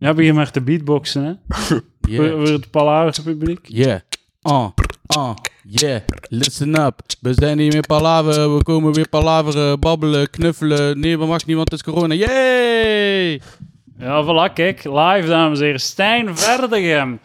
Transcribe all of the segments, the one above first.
Ja, begin maar te beatboxen, hè. Voor, Yeah. voor het Palaver publiek. Yeah. Ah, ah, yeah. Listen up. We zijn hier weer palaveren. We komen weer palaveren, babbelen, knuffelen. Nee, we mag niet, want het is corona. Yay! Ja, voilà, kijk. Live, dames en heren. Stijn Verdegem.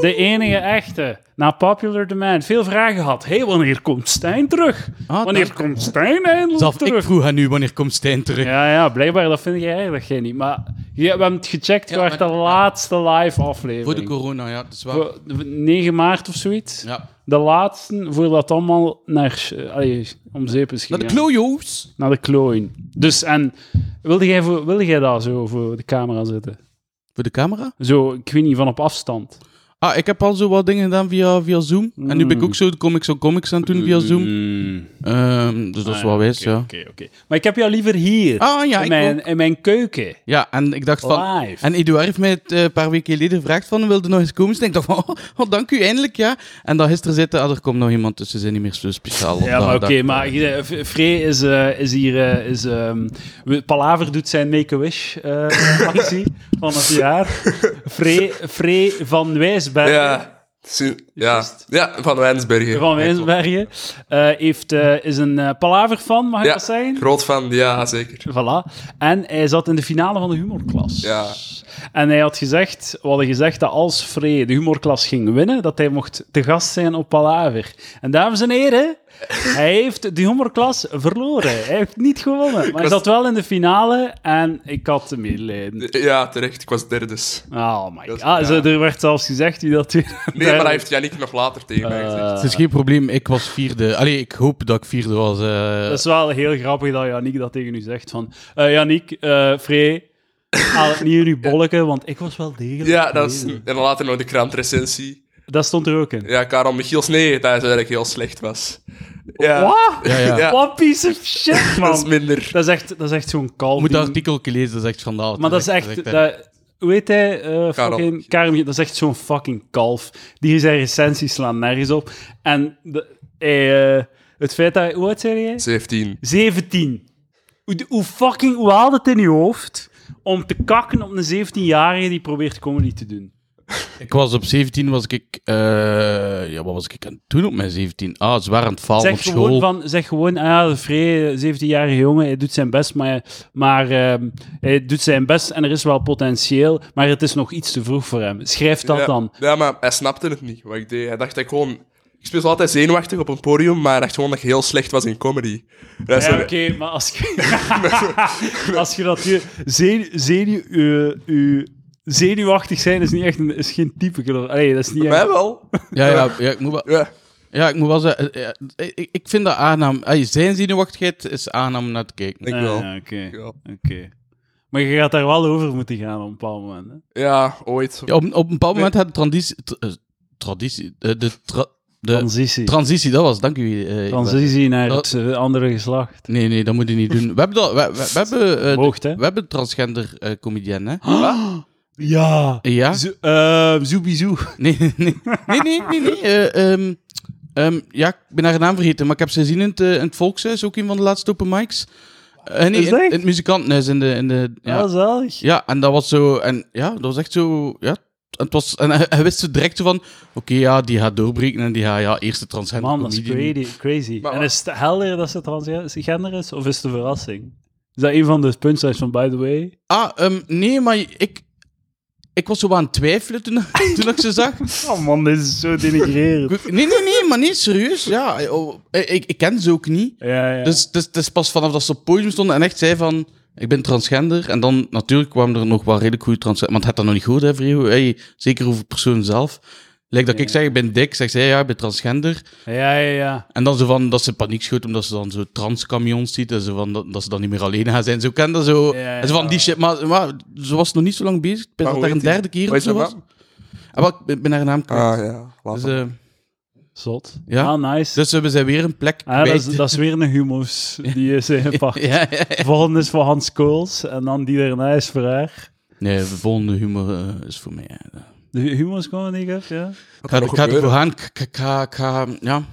De enige echte. Na popular demand. Veel vragen gehad. Hé, hey, wanneer komt Stijn terug? Ah, wanneer komt Stijn eindelijk Zelf terug? ik vroeg aan u, wanneer komt Stijn terug? Ja, ja, blijkbaar, dat vind jij eigenlijk geen niet. Maar ja, we hebben het gecheckt Ja, maar- de laatste live aflevering. Voor de corona, ja. Dat is waar. Voor de 9 maart of zoiets. Ja. De laatste, voordat het allemaal naar, allee, om zeep is Naar de klojo's. Naar de klooien. Dus, en wilde jij, voor, wilde jij daar zo voor de camera zitten? Voor de camera? Zo, ik weet niet, van op afstand. Ah, ik heb al zo wat dingen gedaan via, via Zoom. En nu ben ik ook zo de comics on comics aan het doen via Zoom. Ehm, dus dat is Ah, wel ja, wijs, ja. Oké, oké. Maar ik heb jou liever hier. Ah, ja, in, ik mijn, ook. in mijn keuken. Ja, en ik dacht van... Live. En Eduard heeft mij eh, een paar weken geleden gevraagd van, wilde nog eens komen? Dus ik dacht van, oh, oh, dank u, eindelijk, ja. En dan gisteren zitten, ah, er komt nog iemand, ze zijn niet meer zo speciaal. op Ja, maar oké, maar eh, Free is, eh, is hier... is, ehm, Palaver doet zijn Make-A-Wish actie van het jaar. Free, Free van Ja, ja. Ja, van Wijnsbergen. Van Wijsbergen. eh, heeft, eh, is een eh Palaver fan, mag ik Ja, dat zeggen? groot fan, ja, zeker. Voilà. En hij zat in de finale van de humorklas. Ja. En hij had gezegd, we hadden gezegd dat als Free de humorklas ging winnen, dat hij mocht te gast zijn op Palaver. En dames en heren, hij heeft de humorklas verloren. Hij heeft niet gewonnen. Maar hij zat wel in de finale en ik had medelijden. Ja, terecht. Ik was derde. Oh my god. Ah, ja. er werd zelfs gezegd wie dat... Nee, maar hij heeft Yannick nog later tegen mij gezegd. Eh, Het is geen probleem, ik was vierde. Allee, ik hoop dat ik vierde was. eh. Dat is wel heel grappig dat Yannick dat tegen u zegt. Van, eh Yannick, eh Free, haal het niet in uw bolleke, want ik was wel degelijk. Ja, dat is, en dan later nog de krantrecensie. Dat stond er ook in. Ja, Karel Michiels, nee, dat is eigenlijk heel slecht was. Ja, Wat? ja, ja. Ja. What piece of shit, man. dat is minder. Dat is echt, dat is echt zo'n kalf. Je moet dat artikel lezen, dat is echt schandaal. Maar dat is echt... dat- hoe heet hij? eh Karel. fucking, Karel, dat is echt zo'n fucking kalf. Die zijn recensies slaan nergens op. En de, hij, eh, het feit dat... Hoe oud zei jij? 17. 17. Hoe, hoe fucking... Hoe haalt het in je hoofd om te kakken op een 17-jarige die probeert comedy te doen? Ik was op 17, was ik... eh, ja, wat was ik aan het doen op mijn 17? Ah, zwaar aan het falen Zeg op gewoon, school. van, zeg gewoon, ah ja, de vrij 17-jarige jongen, hij doet zijn best, maar, maar ehm, hij doet zijn best en er is wel potentieel, maar het is nog iets te vroeg voor hem. Schrijf dat ja, dan. Ja, maar hij snapte het niet, wat ik deed. Hij dacht dat ik gewoon... Ik speel zo altijd zenuwachtig op een podium, maar hij dacht gewoon dat ik heel slecht was in comedy. Ja, oké, maar als je, als je dat je zenuw, zenuw, eh, eh, zenuwachtig zijn is niet echt een, is geen type. geloof- Allee, dat is niet echt... mij wel. Ja, ja, ja, ik moet wel... Ja. Ja, ik moet wel zeggen, eh, eh, ik, ik vind dat. Allee, zijn zenuwachtigheid is aangenaam om naar te kijken. Ik Ah, wel. ja, Oké, Ja. oké. Maar je gaat daar wel over moeten gaan op een bepaald moment. Hè? Ja, ooit. Ja, op, op een bepaald moment had de traditie... tra- eh, traditie... eh, de, tra- de Transitie. transitie, dat was, dank u. eh, Transitie naar Dat- het andere geslacht. Nee, nee, dat moet je niet doen. We hebben, dat, we, we, we hebben, hè? we hebben transgender eh comedian, hè? Ja. Ja? Zo, Zoebizoo. Nee, nee, nee, nee, nee, nee. nee, eh, ehm, ehm, ja, ik ben haar naam vergeten, maar ik heb ze gezien in het, eh, in het Volkshuis, ook een van de laatste open mics. Nee, Is in, in het muzikantenhuis in de... In de Ja, zalig. ja, en dat was zo... En ja, dat was echt zo... Ja, het was, en hij, hij wist zo direct zo van... Oké, ja, die gaat doorbreken en die gaat... Ja, eerste transgender Man, dat is crazy. crazy. Maar en is het helder dat ze transgender is, of is het een verrassing? Is dat een van de punchlines van By the Way? Ah, ehm, nee, maar ik... Ik was zo aan het twijfelen toen, toen ik ze zag. Oh man, dit is zo denigrerend. Nee, nee, nee, maar nee, serieus. Ja, oh, ik, ik ken ze ook niet. Ja, ja. Dus het is, is pas vanaf dat ze op het podium stonden en echt zei van... Ik ben transgender. En dan natuurlijk kwamen er nog wel redelijk goede transgender... Maar het had dat nog niet goed, hè, Vrio? Hey, zeker over persoon zelf. Lijkt dat ik zeg, ik ben dik. Zeg zij, ja, ik ben transgender. ja, ja, ja. En dan zo van, dat ze paniek schoot, omdat ze dan zo transkamions ziet. En zo van, dat, dat ze dan niet meer alleen gaan zijn. Zo ken dat zo. Ja, ja, en zo van ja. die shit. Maar, maar ze was nog niet zo lang bezig. Ik ben Maar dat daar een derde keer of zo was. Ah, wel, ik ben haar naam kwijt. Ah, ja. Laat Dus, maar. eh, Zot. Ja. Ah, nice. dus we zijn weer een plek ah, dat, kwijt. is, dat is weer een humus die ja, ja, ja. Volgende is voor Hans Kools en dan die daarna is voor haar. Nee, de volgende humor eh, is voor mij. eh, De komen die ik heb, ja? Ik ga, ga ervoor gebeuren? gaan. Ik, ik, ik ga, ik ga- ja.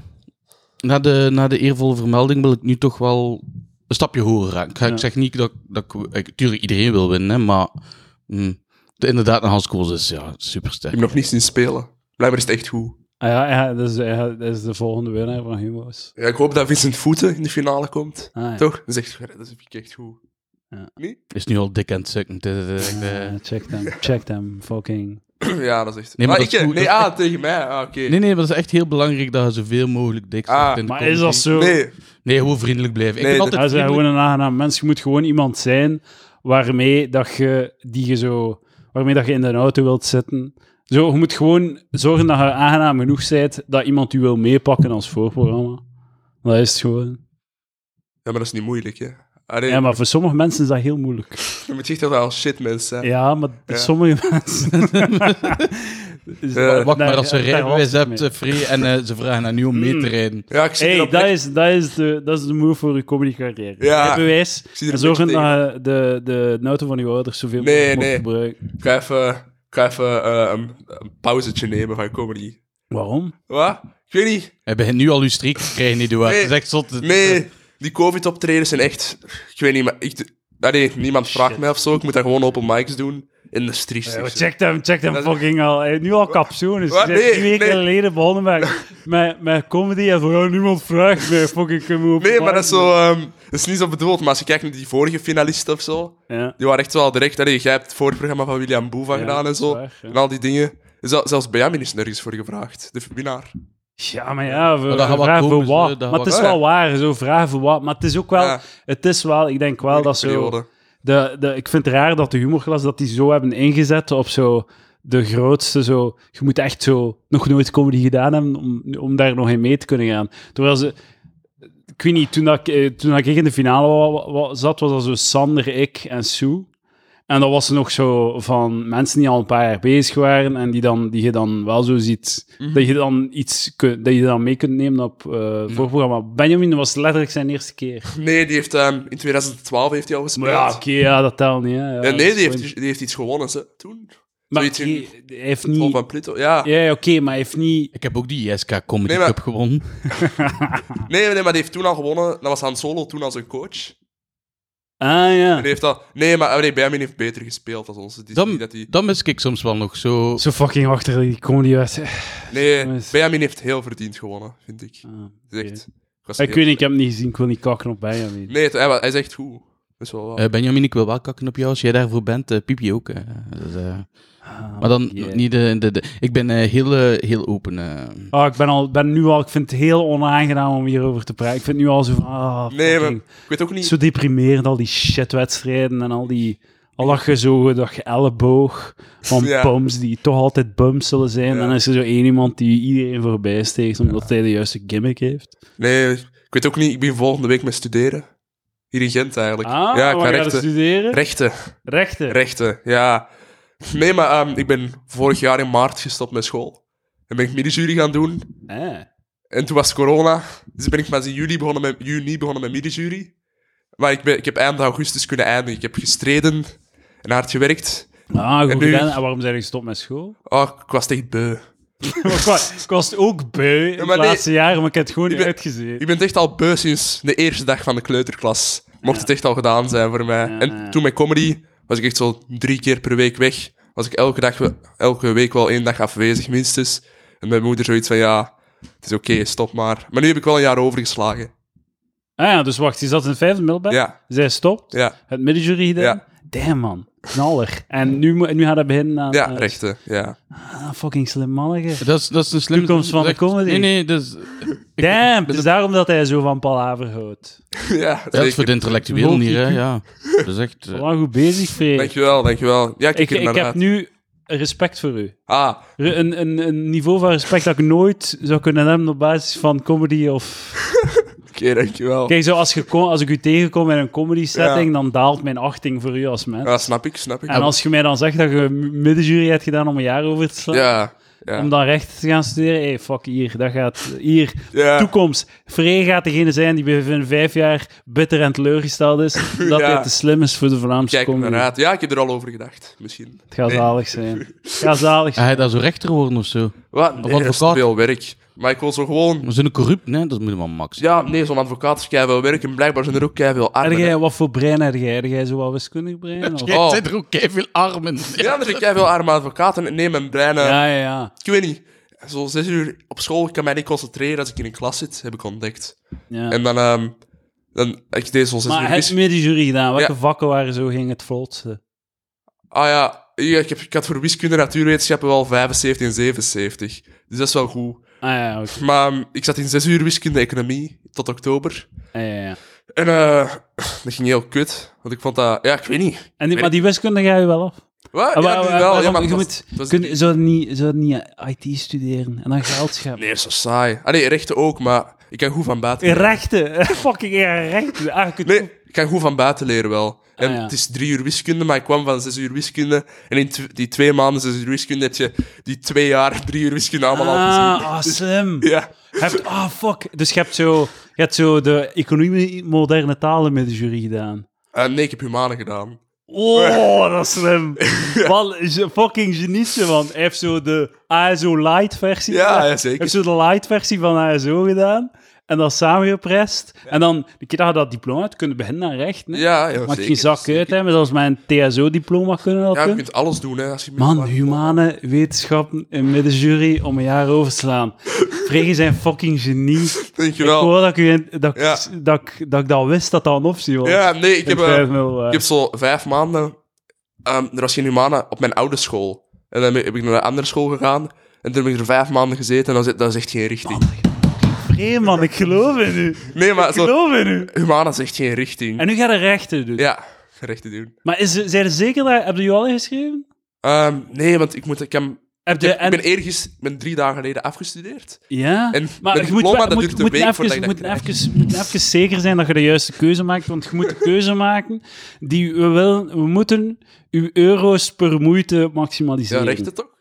Na de, na de eervolle vermelding wil ik nu toch wel een stapje hoger gaan. Ik, ga, Ja. ik zeg niet dat, dat ik... ik- Tuurlijk, iedereen wil winnen, hè, maar... mm, Inderdaad, en Hans Kools is ja, super Ik sterk. heb nog niet zien spelen. Blijkbaar is het echt goed. Ah ja, ja dat, is, ja, dat is de volgende winnaar van Humo's. Ja, ik hoop dat Vincent Voeten in de finale komt. Ah, ja. Toch? Dat is echt, dat is echt goed. Ja. Niet? Is nu al dik aan het sukken. Is echt, eh, Ah, check them, check them, fucking... ja, dat is echt... Nee, maar Ah, dat is ik, goed. Nee, Dat- ah, tegen mij. Ah, oké. Nee, nee, maar dat is echt heel belangrijk dat je zoveel mogelijk dik Ah, in de Maar is dat zo? Nee, Nee, gewoon vriendelijk blijven. Ik Nee, ben dat- altijd Hij is vriendelijk. gewoon een aangenaam mens. Je moet gewoon iemand zijn waarmee dat je, die je zo, waarmee dat je in de auto wilt zitten. Zo, je moet gewoon zorgen dat je aangenaam genoeg bent dat iemand u wil meepakken als voorprogramma. Dat is het gewoon. ja, maar dat is niet moeilijk, hè. Allee, Ja, maar voor sommige mensen is dat heel moeilijk. Je moet echt wel shit mensen zijn. Ja, maar Ja. sommige mensen... Dus Ja. Wacht maar, als je daar rijbewijs hebt, mee. eh, Free, en eh, ze vragen aan u om mee te rijden. Ja, ik zie Hey, erop dat is, dat, is de, dat is de move voor je comedy carrière. Ja. Rijbewijs. En zorgen dat je de, de, de auto van je ouders zoveel Nee, mogelijk nee. gebruiken. Ik ga even, ik ga even eh, een, een pauzetje nemen van comedy. Waarom? Wat? Ik weet niet. Hij begint nu al uw streak te krijgen, niet waar? Nee. Het is echt zot. Nee, die COVID-optredens zijn echt... Ik weet niet, maar... Ik, niemand vraagt mij of zo. Ik moet dat gewoon open mics doen. In de. Ja, of zo. check hem, check hem fucking al. Nu al? Hij is Nee, drie weken nee. geleden begonnen met, met, met comedy en ja, niemand vraagt mij fucking kunnen we Nee, maar dat is zo... ehm, dat is niet zo bedoeld, maar als je kijkt naar die vorige finalisten of zo. Ja. die waren echt wel direct... Allee, jij hebt het voorprogramma van William Boeva gedaan en zo. waar. En al die dingen. Zel- zelfs Benjamin is nergens voor gevraagd. De winnaar. Ja, maar ja, we, Maar vragen voor komen, wat. dat Maar het is wel waar, zo vragen voor wat. Maar het is ook wel, Ja, het is wel, ik denk wel dat zo... De, de, ik vind het raar dat de humorklas dat die zo hebben ingezet op zo de grootste zo... Je moet echt zo nog nooit comedy gedaan hebben om, om daar nog in mee te kunnen gaan. Terwijl ze... Ik weet niet, toen, dat, ik, eh, toen dat ik in de finale zat, was dat zo Sander, ik en Sue. En dat was nog zo van mensen die al een paar jaar bezig waren en die, dan, die je dan wel zo ziet... Mhm. Dat je dan iets kun- dat je dan mee kunt nemen op eh voorprogramma. Benjamin was letterlijk zijn eerste keer. Nee, die heeft, ehm, in 2012 heeft hij al gespeeld. Maar ja, oké, ja, dat telt niet. Hè. Ja, nee, is die heeft, die heeft iets gewonnen ze, toen. Maar hij hij heeft Vol niet... van Pluto. Ja. Ja, oké, maar hij heeft niet... Ik heb ook die ISK Comedy Nee, maar- Cup gewonnen. Nee, nee, maar die heeft toen al gewonnen. Dat was Han Solo toen als een coach. Ah, ja. En die heeft al... Nee, maar nee, Benjamin heeft beter gespeeld dan ons. Het is Dan, niet dat die... dan mis ik soms wel nog zo... Zo fucking achter die comedy uit. Nee. Benjamin heeft heel verdiend gewonnen, vind ik. Ah, oké. Ik weet niet, ik heb hem niet gezien. Ik wil niet kakken op Benjamin. Nee, het- hij, wa- hij is echt goed. Dat is wel waar. Eh, Benjamin, ik wil wel kakken op jou. Als jij daarvoor bent, eh piep je ook. eh. Dus, eh, Ah, maar dan yeah. niet de, de, de- Ik ben eh, heel, eh, heel open. Ah, ik ben, al, ben nu al... Ik vind het heel onaangenaam om hierover te praten. Ik vind het nu al zo van... Ah, nee, maar ik weet ook niet... Zo deprimerend, al die shitwedstrijden en al die... Al dat je zo, dat je elleboog van Ja. bums die toch altijd bums zullen zijn. Ja. En dan is er zo één iemand die iedereen voorbij steekt omdat hij de juiste gimmick heeft. Nee, ik weet ook niet... Ik ben volgende week met studeren. Hier in Gent, eigenlijk. Ah, ja, ik ga rechten. studeren? Rechten. Rechten. Rechten, ja. Nee, maar ehm, ik ben vorig jaar in maart gestopt met school. En ben ik middenjury gaan doen. Ah. En toen was corona. Dus ben ik pas in juli begonnen met, juni begonnen met middenjury. Maar ik, ben, ik heb eind augustus kunnen eindigen. Ik heb gestreden en hard gewerkt. Ah, goed En nu- gedaan. En waarom zijn je gestopt met school? Oh, ik was echt beu. Ik, was, ook beu in de nee, laatste jaren, maar ik heb het gewoon niet ben- uitgezien. Ik ben echt al beu sinds de eerste dag van de kleuterklas. Mocht het echt al gedaan zijn voor mij. Ja, en toen met comedy was ik echt zo drie keer per week weg. Was ik elke, dag, elke week wel één dag afwezig, minstens. En mijn moeder zoiets van, ja, het is oké, stop maar. Maar nu heb ik wel een jaar overgeslagen. Ah ja, dus wacht, je zat in het vijfde middelbaar? Ja, Zij stopt, ja, het middenjury gedaan. Ja. Damn, man. Knaller. En nu, nu gaat hij beginnen aan... ja, eh, rechten, ja. Ah, fucking slim manneke. Dat is, dat is een slim... Toekomst van de comedy. Nee, nee, dat is... Damn, het is daarom dat hij zo van Palaver houdt. ja, Dat is voor de intellectueel niet, hè. Ja. Dat is echt... Wel goed bezig, Freek. Dankjewel, dankjewel. Ja, ik, Ik, heb nu respect voor u. Ah, Een, een, een niveau van respect dat ik nooit zou kunnen hebben op basis van comedy of... oké, dankjewel. Kijk, zo als, je als ik u tegenkom in een comedy setting, Ja. dan daalt mijn achting voor u als mens. Ja, snap ik, snap ik. En als je mij dan zegt dat je middenjury hebt gedaan om een jaar over te slaan, Ja, ja. om dan recht te gaan studeren, hey, fuck, hier, dat gaat... Hier, ja. toekomst. Vrij gaat degene zijn die binnen vijf jaar bitter en teleurgesteld is, dat Ja. hij te slim is voor de Vlaamse Kijk comedy. naar uit. Ja, ik heb er al over gedacht, misschien. Het gaat Nee. zalig zijn. Het gaat zalig Ga zijn. hij daar zo rechter worden of zo? Wat? Nee, dat is veel werk. Maar ik wil zo gewoon... Maar zo'n corrupt, nee, dat moet wel max. Ja, nee, zo'n advocaat is keihard veel werk en blijkbaar zijn er ook keihard veel Heb armen. jij, wat voor brein heb jij? Heb jij zo wat wiskundig brein? Of? Jij Oh. zijn er ook veel armen. Ja, er zijn keihard veel arme advocaten. Nee, mijn brein... eh, Ja, ja, ja. Ik weet niet. Zo zes uur op school, ik kan mij niet concentreren als ik in een klas zit, heb ik ontdekt. ja. En dan... ehm dan ik deed zo'n zes maar uur heb vis- je middenjury gedaan? Welke Ja. vakken waren zo ging het vlotste? Ah ja, ja, ik, heb, ik had voor wiskunde en natuurwetenschappen wel 75 en 77. Dus dat is wel goed. Ah ja, oké. Maar ehm, ik zat in zes uur wiskunde economie tot oktober. Ah, ja, ja. En eh dat ging heel kut. Want ik vond dat... Ja, ik weet niet. En die, maar die wiskunde ga je wel af? Wat? Ah, Ja, maar- nu maar- wel. Ja, waarom- maar je was- moet, was- kun, zou, je niet, zou je niet IT studeren en dan geld scheppen? Nee, zo saai. Ah nee, rechten ook, maar ik kan goed van buiten. Rechten, fucking rechten. Ah, je kunt Nee, kan goed van buiten leren wel. En Ah, ja. het is drie uur wiskunde, maar ik kwam van zes uur wiskunde. En in tw- die twee maanden zes uur wiskunde heb je die twee jaar drie uur wiskunde allemaal al Ah, gezien. ah, slim. Ja. Je hebt, ah, fuck. Dus je hebt zo, je hebt zo de economie moderne talen met de jury gedaan. Eh, nee, ik heb humanen gedaan. Oh, dat is slim. Fucking genietje, want hij heeft zo de ASO light versie. Ja, ja, Hij zeker. heeft zo de light versie van ASO gedaan. En dat samengeprest. En dan, de keer dat je dat diploma hebt, kun je beginnen aan rechten. hè. Ja, ja Maakt zeker. geen zak zeker. uit, hè. Maar zelfs mijn TSO-diploma kunnen dat Ja, je kunt alles doen, hè. Als je Man, humane wetenschappen in middenjury om een jaar overslaan. Vregen zijn fucking genie. Ik Dankjewel. hoor dat ik, u in- dat, ik- Ja. dat, ik, dat ik dat wist dat dat een optie was. Ja, nee, ik heb, eh, mil, eh. ik heb zo vijf maanden... ehm, er was geen humane op mijn oude school. En dan heb ik naar een andere school gegaan. En toen heb ik er vijf maanden gezeten en dat is, dat is echt geen richting. Vreemd, man, ik geloof in u. Nee, maar Ik zo, geloof in u. humane is echt geen richting. En nu ga je rechten doen. Ja, recht te doen. Maar is, zijn er zeker dat... Heb je je al ingeschreven? Ehm, nee, want ik, moet, ik, heb, Heb ik, je, heb- en, ik ben ik ben drie dagen geleden afgestudeerd. ja? en maar mijn je moet, wel- dat moet, duurt een moet week even, voordat dat moet krijg. even, moet even zeker zijn dat je de juiste keuze maakt, want je moet een keuze maken die we willen... We moeten uw euro's per moeite Ja, maximaliseren. rechten toch?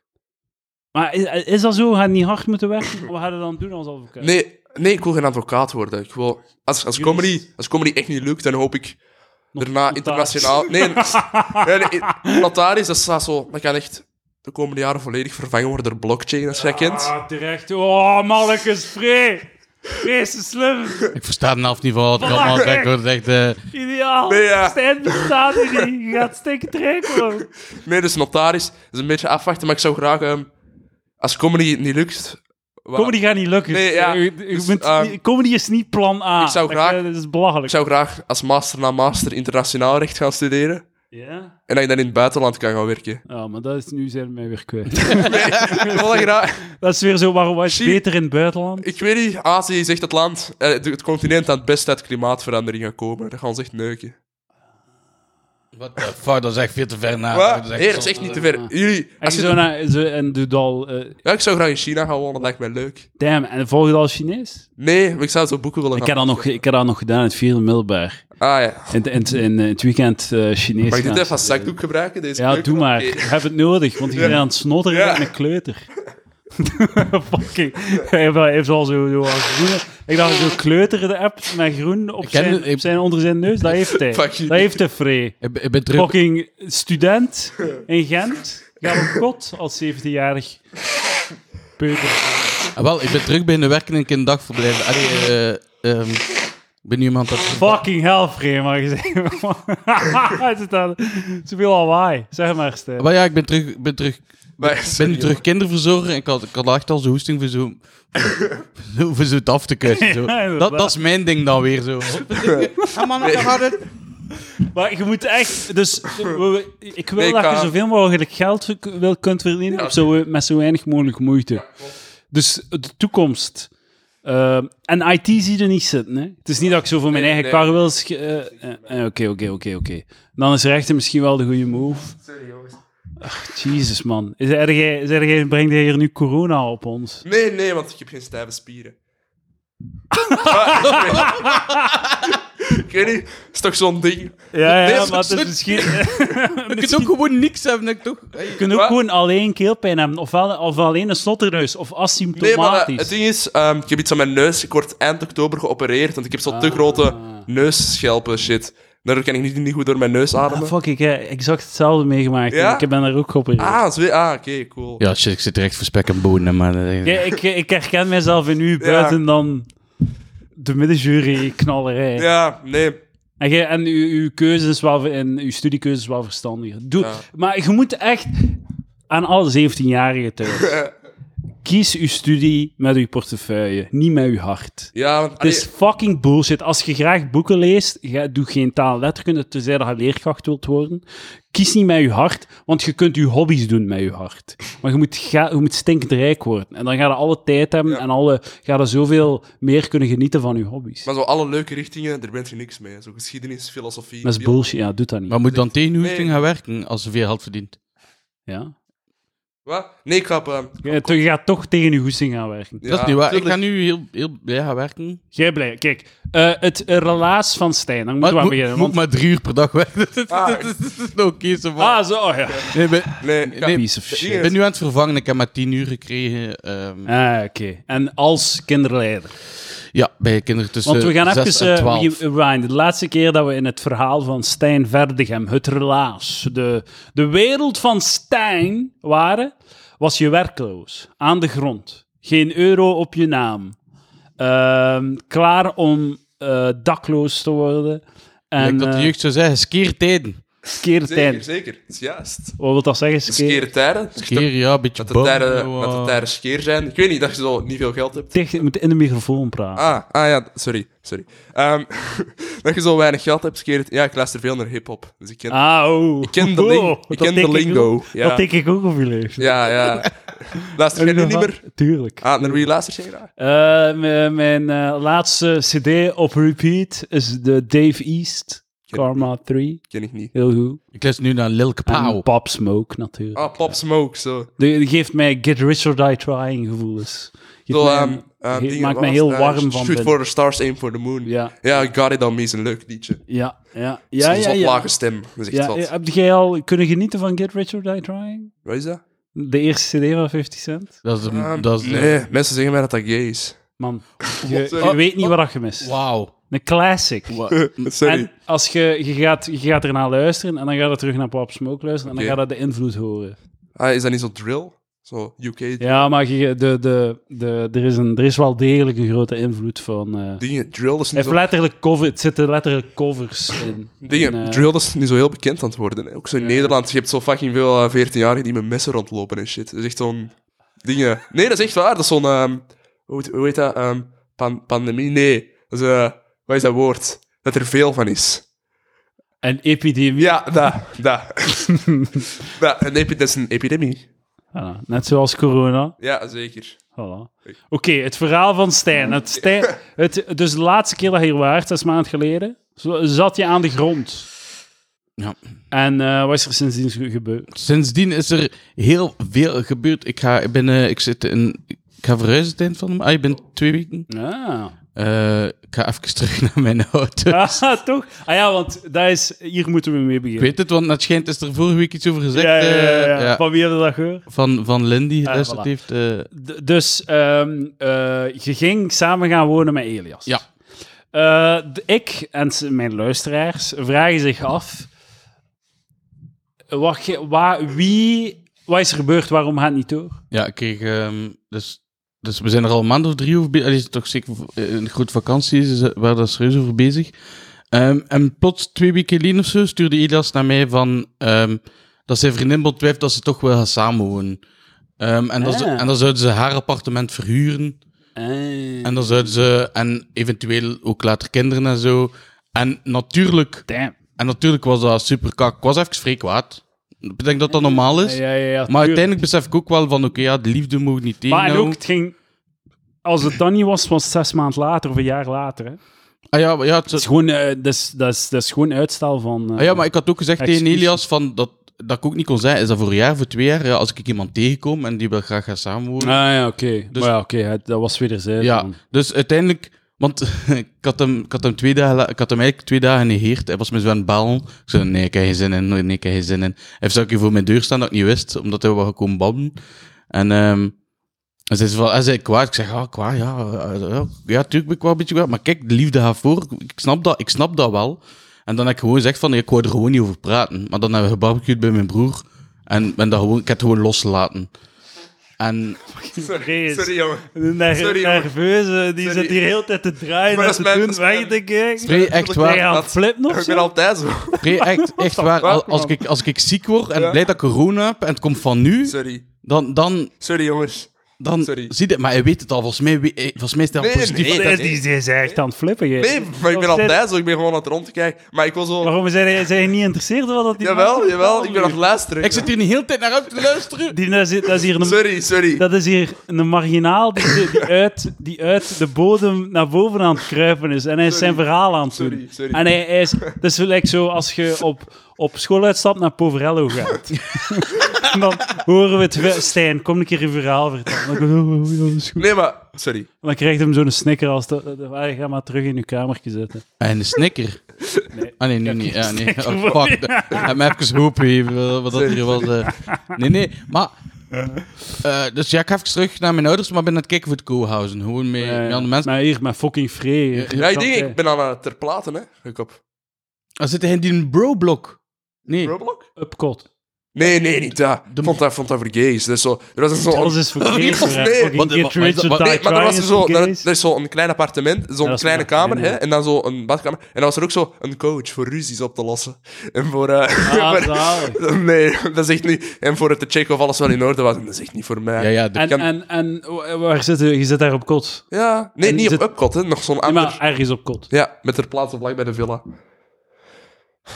Maar is, is dat zo? Ga je niet hard moeten werken? Wat ga je dan doen als advocaat? Nee, nee, ik wil geen advocaat worden. Ik wil, als, als, Jurist. comedy, als comedy echt niet lukt, dan hoop ik daarna notaris. internationaal... Nee, nee, nee, notaris, dat staat zo... Dat kan echt de komende jaren volledig vervangen worden door blockchain, als jij kent. Ah, terecht. Oh, mannetjes, is te slim. Ik versta het half niet van wat ik allemaal. Het is echt... eh, Ideaal. Nee, ja. Stijn bestaat hier niet. Je gaat stikken trekken. Nee, dus notaris is een beetje afwachten, maar ik zou graag... ehm, als comedy niet lukt... Comedy gaat niet lukken. Nee, ja. Je- je Dus, bent- ehm, comedy is niet plan A. ik zou graag- Dat is belachelijk. Ik zou graag als master na master internationaal recht gaan studeren. Ja? En dat ik dan in het buitenland kan gaan werken. Ja, maar dat is nu zijn we mij weer kwijt. Wil dat is weer zo, waarom was je beter in het buitenland? Ik weet niet, Azië is echt het land, eh, het continent dat het best uit klimaatverandering gaat komen. Dat gaan ze echt neuken. What the fuck, dat is echt veel te ver na. Wat? Nee, dat is echt niet te ver. Jullie, als je zo naar, zo, en doe dat al... eh, ja, ik zou graag in China gaan wonen, dat lijkt mij leuk. damn, en volg je dat al Chinees? Nee, maar ik zou zo boeken willen Ik gaan. heb dat nog, ik heb dat nog gedaan in het vierde middelbaar. Ah ja. In, in, in, het weekend eh Chinees. Mag ik dit gaan even als zakdoek gebruiken? Deze Ja, keuken? doe maar. Oké. Ik heb het nodig, want je bent aan het snotteren Ja. met een kleuter. Fucking. Hij heeft, al zo, groene... Ik dacht, zo kleuter de app met groen op Ik zijn, het- ik- op zijn, onder zijn neus. Dat heeft hij. Dat heeft hij vrij. Ik, ben- ik ben terug... Fucking student in Gent. Gaat op kot als 17-jarig peuter. Ah, wel, ik ben terug binnen werken in een kinderdagverblijf. Allee, eh, ehm, ik ben nu iemand dat... Fucking hell, vrij. Hij zit aan zoveel lawaai. Zeg maar, Stijn. Maar ja, ik ben terug... Ik ben terug Maar, ik ben nu terug kinderverzorger en ik had, ik had echt al zo'n hoesting voor zo... zo- voor zo het af te kussen. Zo. Ja, inderdaad. Dat, dat is mijn ding dan weer zo. Man, gaat het. Maar je moet echt... Dus ik wil Nee, ik dat je zoveel mogelijk geld wil, kunt verdienen, Ja, op zo, met zo weinig mogelijk moeite. Dus de toekomst. Eh, en IT zie je niet zitten, hè. Het is niet dat ik zo voor mijn Nee, eigen nee. kar wil... eh, eh, Oké, oké, oké, oké. Dan is rechten misschien wel de goede move. Sorry, jongens. Jezus, man. Is er jij, is er brengt jij hier nu corona op ons? Nee, nee, want ik heb geen stijve spieren. ik weet niet, is toch zo'n ding? Ja, Nee, ja, dat maar is het is zo- misschien... Je kunt ook gewoon niks hebben, ik toch? Je kunt ook gewoon alleen keelpijn hebben, of, wel, of alleen een snotterneus, of Nee, maar asymptomatisch. eh, het ding is, ehm, ik heb iets aan mijn neus. Ik word eind oktober geopereerd, want ik heb zo te Ah. grote neusschelpen shit. Daardoor kan ik niet, niet goed door mijn neus ademen. Ah, fuck, ik heb exact hetzelfde meegemaakt. Ja? Ik ben er ook geopereerd. Ah, zwe- ah oké, cool. Ja, shit, ik zit direct voor spek en bonen, maar... eh, Ja, ik, ik herken mezelf in u buiten dan de middenjury knallerij. Ja, nee. En, jij- en uw, uw keuze is wel, en uw studiekeuze is wel verstandiger. Doe, Ja. Maar je moet echt aan alle 17-jarigen thuis. Kies uw studie met uw portefeuille, niet met uw hart. Ja, want... Het is fucking bullshit. Als je graag boeken leest, ga, doe geen taal letterkunde, tenzij dat je leerkracht wilt worden. Kies niet met je hart, want je kunt je hobby's doen met je hart. Maar je moet, ga, je moet stinkend rijk worden. En dan ga je alle tijd hebben Ja. en alle, ga je zoveel meer kunnen genieten van je hobby's. Maar zo alle leuke richtingen, daar bent je niks mee. Zo geschiedenis, filosofie... Dat is bullshit. Ja, doe dat niet. Maar moet dan tegen uw richting gaan werken als ze veel geld verdient? Ja. Wat? Nee, ik ga... eh, Je, je gaat toch tegen je goesting gaan werken. ja, dat is niet waar. Ik ga nu heel, heel blij gaan werken. Jij blij. Kijk, eh, het relaas van Stijn. Dan moeten we moet, beginnen. moet want- maar drie uur per dag werken. Ah. Dat is nog van. Ah, zo, oh ja. Nee, ik ben, Nee, ik ga- nee, Piece of shit. ik ben nu aan het vervangen. Ik heb maar tien uur gekregen. ehm, Ah, oké. En als kinderleider. Ja, bij kinderen tussen Want we gaan even rewinden. De laatste keer dat we in het verhaal van Stijn Verdegem, het relaas, de, de wereld van Stijn waren, was je werkloos, aan de grond, geen euro op je naam, Ehm, klaar om eh, dakloos te worden. En Ik dat de eh, jeugd zou zeggen, skeertijden. Skere Zeker, tijden. zeker. Dat is juist. Wat wil dat zeggen? Skere- Skere tijden. Skeer, ja, een beetje Dat de, tijden, dat de tijden skeer zijn. Ik weet niet, dat je zo niet veel geld hebt. Tegen- Je moet in de microfoon praten. Ah, ah ja, sorry. sorry. Ehm, dat je zo weinig geld hebt, skeer Ja, ik luister veel naar hip-hop. Dus ik ken, Ah, oh. ik ken de, ling- Oh, ik ken de ik lingo. ja. Dat denk ik ook op je leeftijd. ja, ja. Luister jij nu niet meer? Tuurlijk. Ah, naar wie luister jij graag? Eh, mijn mijn eh, laatste CD op repeat is de Dave East, Karma 3. Ken ik niet. Heel goed. Ik luister nu naar Lil En Kapow. Pop Smoke natuurlijk. Ah, Pop Smoke, zo. Die, die geeft mij Get Rich or Die Trying gevoelens. Geeft Zo, mij- ehm, dingen, maakt mij heel? Eh, warm van Shoot binnen. for the stars, aim for the moon. Ja, Ja, Got It On Me is een leuk liedje. ja, ja. Ja, Ja, ja, lage stem. Dat is echt Ja, heb jij al kunnen genieten van Get Rich or Die Trying? Wat is dat? De eerste CD van 50 Cent? Dat is de... Ehm, dat is nee, mensen zeggen mij dat dat gay is. Man, je, je weet niet wat je mist. Wauw. Een classic. Wa- Sorry. En als je, je, gaat, je gaat ernaar luisteren en dan gaat je terug naar Pop Smoke luisteren en dan gaat je de invloed horen. Ah, is dat niet zo drill? Zo UK Ja, maar je, de, de, de, er, is een, er is wel degelijk een grote invloed van... eh dingen? Drill is het, niet heeft zo... letterlijk cover, het zitten letterlijk covers in. Dingen, in, eh, drill is niet zo heel bekend aan het worden. hè. Ook zo in Ja. Nederland, je hebt zo fucking veel 14-jarigen die met messen rondlopen en shit. Dat is echt zo'n... Dingen... Nee, dat is echt waar. Dat is zo'n... ehm, hoe, heet- hoe heet dat? Ehm, pan- pandemie? Nee. Dat is... eh, wat is dat woord? Dat er veel van is. Een epidemie. Ja, dat. Dat. dat, een epi- dat is een epidemie. Voilà, net zoals corona. Ja, zeker. Voilà. Oké, het verhaal van Stijn. Het Stijn het, dus de laatste keer dat je hier waart, zes maanden geleden, zo- zat je aan de grond. Ja. En eh, wat is er sindsdien ge- gebeurd? Sindsdien is er heel veel gebeurd. Ik ga, ik ben, eh, ik zit in, ik ga verhuizen het eind van de Ah, ik ben twee weken. Ah. Eh, ik ga even terug naar mijn auto. ah, toch? Ah ja, want dat is, hier moeten we mee Ik beginnen. weet het, want het schijnt is er vorige week iets over gezegd. ja, ja, ja, eh, ja. ja, Van wie had je dat gehoord? van, van Lindy Ah, voilà. heeft. eh, dus ehm, eh, je ging samen gaan wonen met Elias. Ja. Ik en mijn luisteraars vragen zich af... Wat, ge- wa- wie, wat is er gebeurd? Waarom gaat het niet door? ja, ik kreeg... ehm, dus, dus we zijn er al een maand of drie over bezig. is toch zeker eh, een grote vakantie, is, eh, waar dat serieus over bezig. Ehm, en plots twee weken geleden of zo stuurde Elias naar mij van... ehm, dat zijn vriendin betwijfelt dat ze toch wel gaan samenwonen. Ehm, en, dat ze- Ah. en dan zouden ze haar appartement verhuren. En dan zouden ze... En eventueel ook later kinderen en zo. En natuurlijk... Damn. En natuurlijk was dat super kak. Ik was even vrij kwaad. Ik denk dat dat normaal is. Ja, ja, ja, Maar uiteindelijk besef ik ook wel van, oké, ja, de liefde moet niet Maar en tegenhouden. ook, het ging... Als het dan niet was, was het zes maanden later of een jaar later. Hè. Ah, ja, maar ja, het- Dat, is gewoon, eh, dat, is, dat, is, dat is gewoon uitstel van... eh, ah, ja, maar ik had ook gezegd tegen. Elias van, dat, dat ik ook niet kon zeggen, is dat voor een jaar, voor twee jaar? Ja, als ik iemand tegenkom en die wil graag gaan samenwonen. Ah ja, oké. Dus- ja, oké, dat was wederzijds. ja, dus uiteindelijk... Want ik had, hem, ik, had hem twee dagen, ik had hem eigenlijk twee dagen genegeerd. Hij was me zo aan het bellen. Ik zei, nee, ik heb geen zin in. Nee, ik heb geen zin in. Hij heeft zelfs een keer voor mijn deur staan dat ik niet wist, omdat hij wou komen babbelen. En ehm hij zei, zo van, hij zei kwaad. Ik zeg, ah, kwaad, ja. eh, ja, ja, tuurlijk ben ik wel een beetje kwaad. Maar kijk, de liefde gaat voor. Ik snap dat, ik snap dat wel. En dan heb ik gewoon gezegd van, ik wou er gewoon niet over praten. Maar dan hebben we gebarbecued bij mijn broer. En ben dat gewoon, ik heb het gewoon losgelaten. En Sorry, sorry jongen. Sorry, jongen. nerveuze, die Sorry. zit hier heel tijd te draaien Maar en dat te is mijn- doen, weg te kijken. Echt waar. Dat- flippen of Ik ben altijd zo. Free, echt, echt waar. Al- Als ik, als ik ziek word en Ja. blij dat ik corona heb en het komt van nu, Sorry. dan, dan, Sorry jongens. Dan Sorry. zie je Maar hij weet het al. Volgens mij, eh, volgens mij is hij al Nee, positief. nee, Die dat- is, die is echt aan het flippen. jij. Nee, maar ik ben altijd zo. Ik ben gewoon aan het rond te kijken. Maar ik wil zo... Waarom zijn je, zijn je niet geïnteresseerd in wat dat die Jawel, jawel. Ik ben aan het luisteren. Ik zit hier niet heel de tijd naar uit te luisteren. Die, dat, is, dat, is hier een, Sorry, sorry. dat is hier een marginaal die, die, uit, die uit de bodem naar boven aan het kruipen is. En hij is zijn verhaal aan het doen. Sorry, sorry. En hij, hij is... Dat is gelijk zo als je op, op schooluitstap naar Poverello gaat. en dan horen we het... Stijn, kom een keer je verhaal vertellen. Dan, oh, oh, oh, dat is goed. Nee, maar... Sorry. dan krijgt hem zo'n snicker als... De, de, ah, ga maar terug in je kamertje zitten. En een snicker. Nee. Ah, nee, nee, nee. Ja, nee. Oh, fuck. Heb me even gegeven wat dat hier was. eh. Nee, nee. Maar... eh, dus ja, ik ga even terug naar mijn ouders, maar ben aan het kijken voor het co-housen. Gewoon met, met andere mensen. Maar hier, met fucking Free. Ja, ik denk, ik ben aan het ter platen, hè. Ik op... Ah, zit hij in die bro-blok? Nee. Roblox? Upcot. Nee, nee, niet dat. De- Ik vond dat, vond dat voor gays. Dat is zo... Er was zo... Alles is voor gays. Nee. Maar er was er zo, er, er is zo een klein appartement, zo'n dat is kleine kamer, hè, ja. en dan zo een badkamer. En dan was er ook zo een coach voor ruzies op te lossen. En voor... Ah, zalig. nee, dat is echt niet... En voor het te checken of alles wel in orde was. En dat is echt niet voor mij. Ja, ja. de- En, kan- en, en wa- waar zit je? Je zit daar op kot. Ja, nee, En niet zit- op Upcot, hè. Nog zo'n ander... maar ergens op kot. Ja, met ter plaatse vlak bij de villa.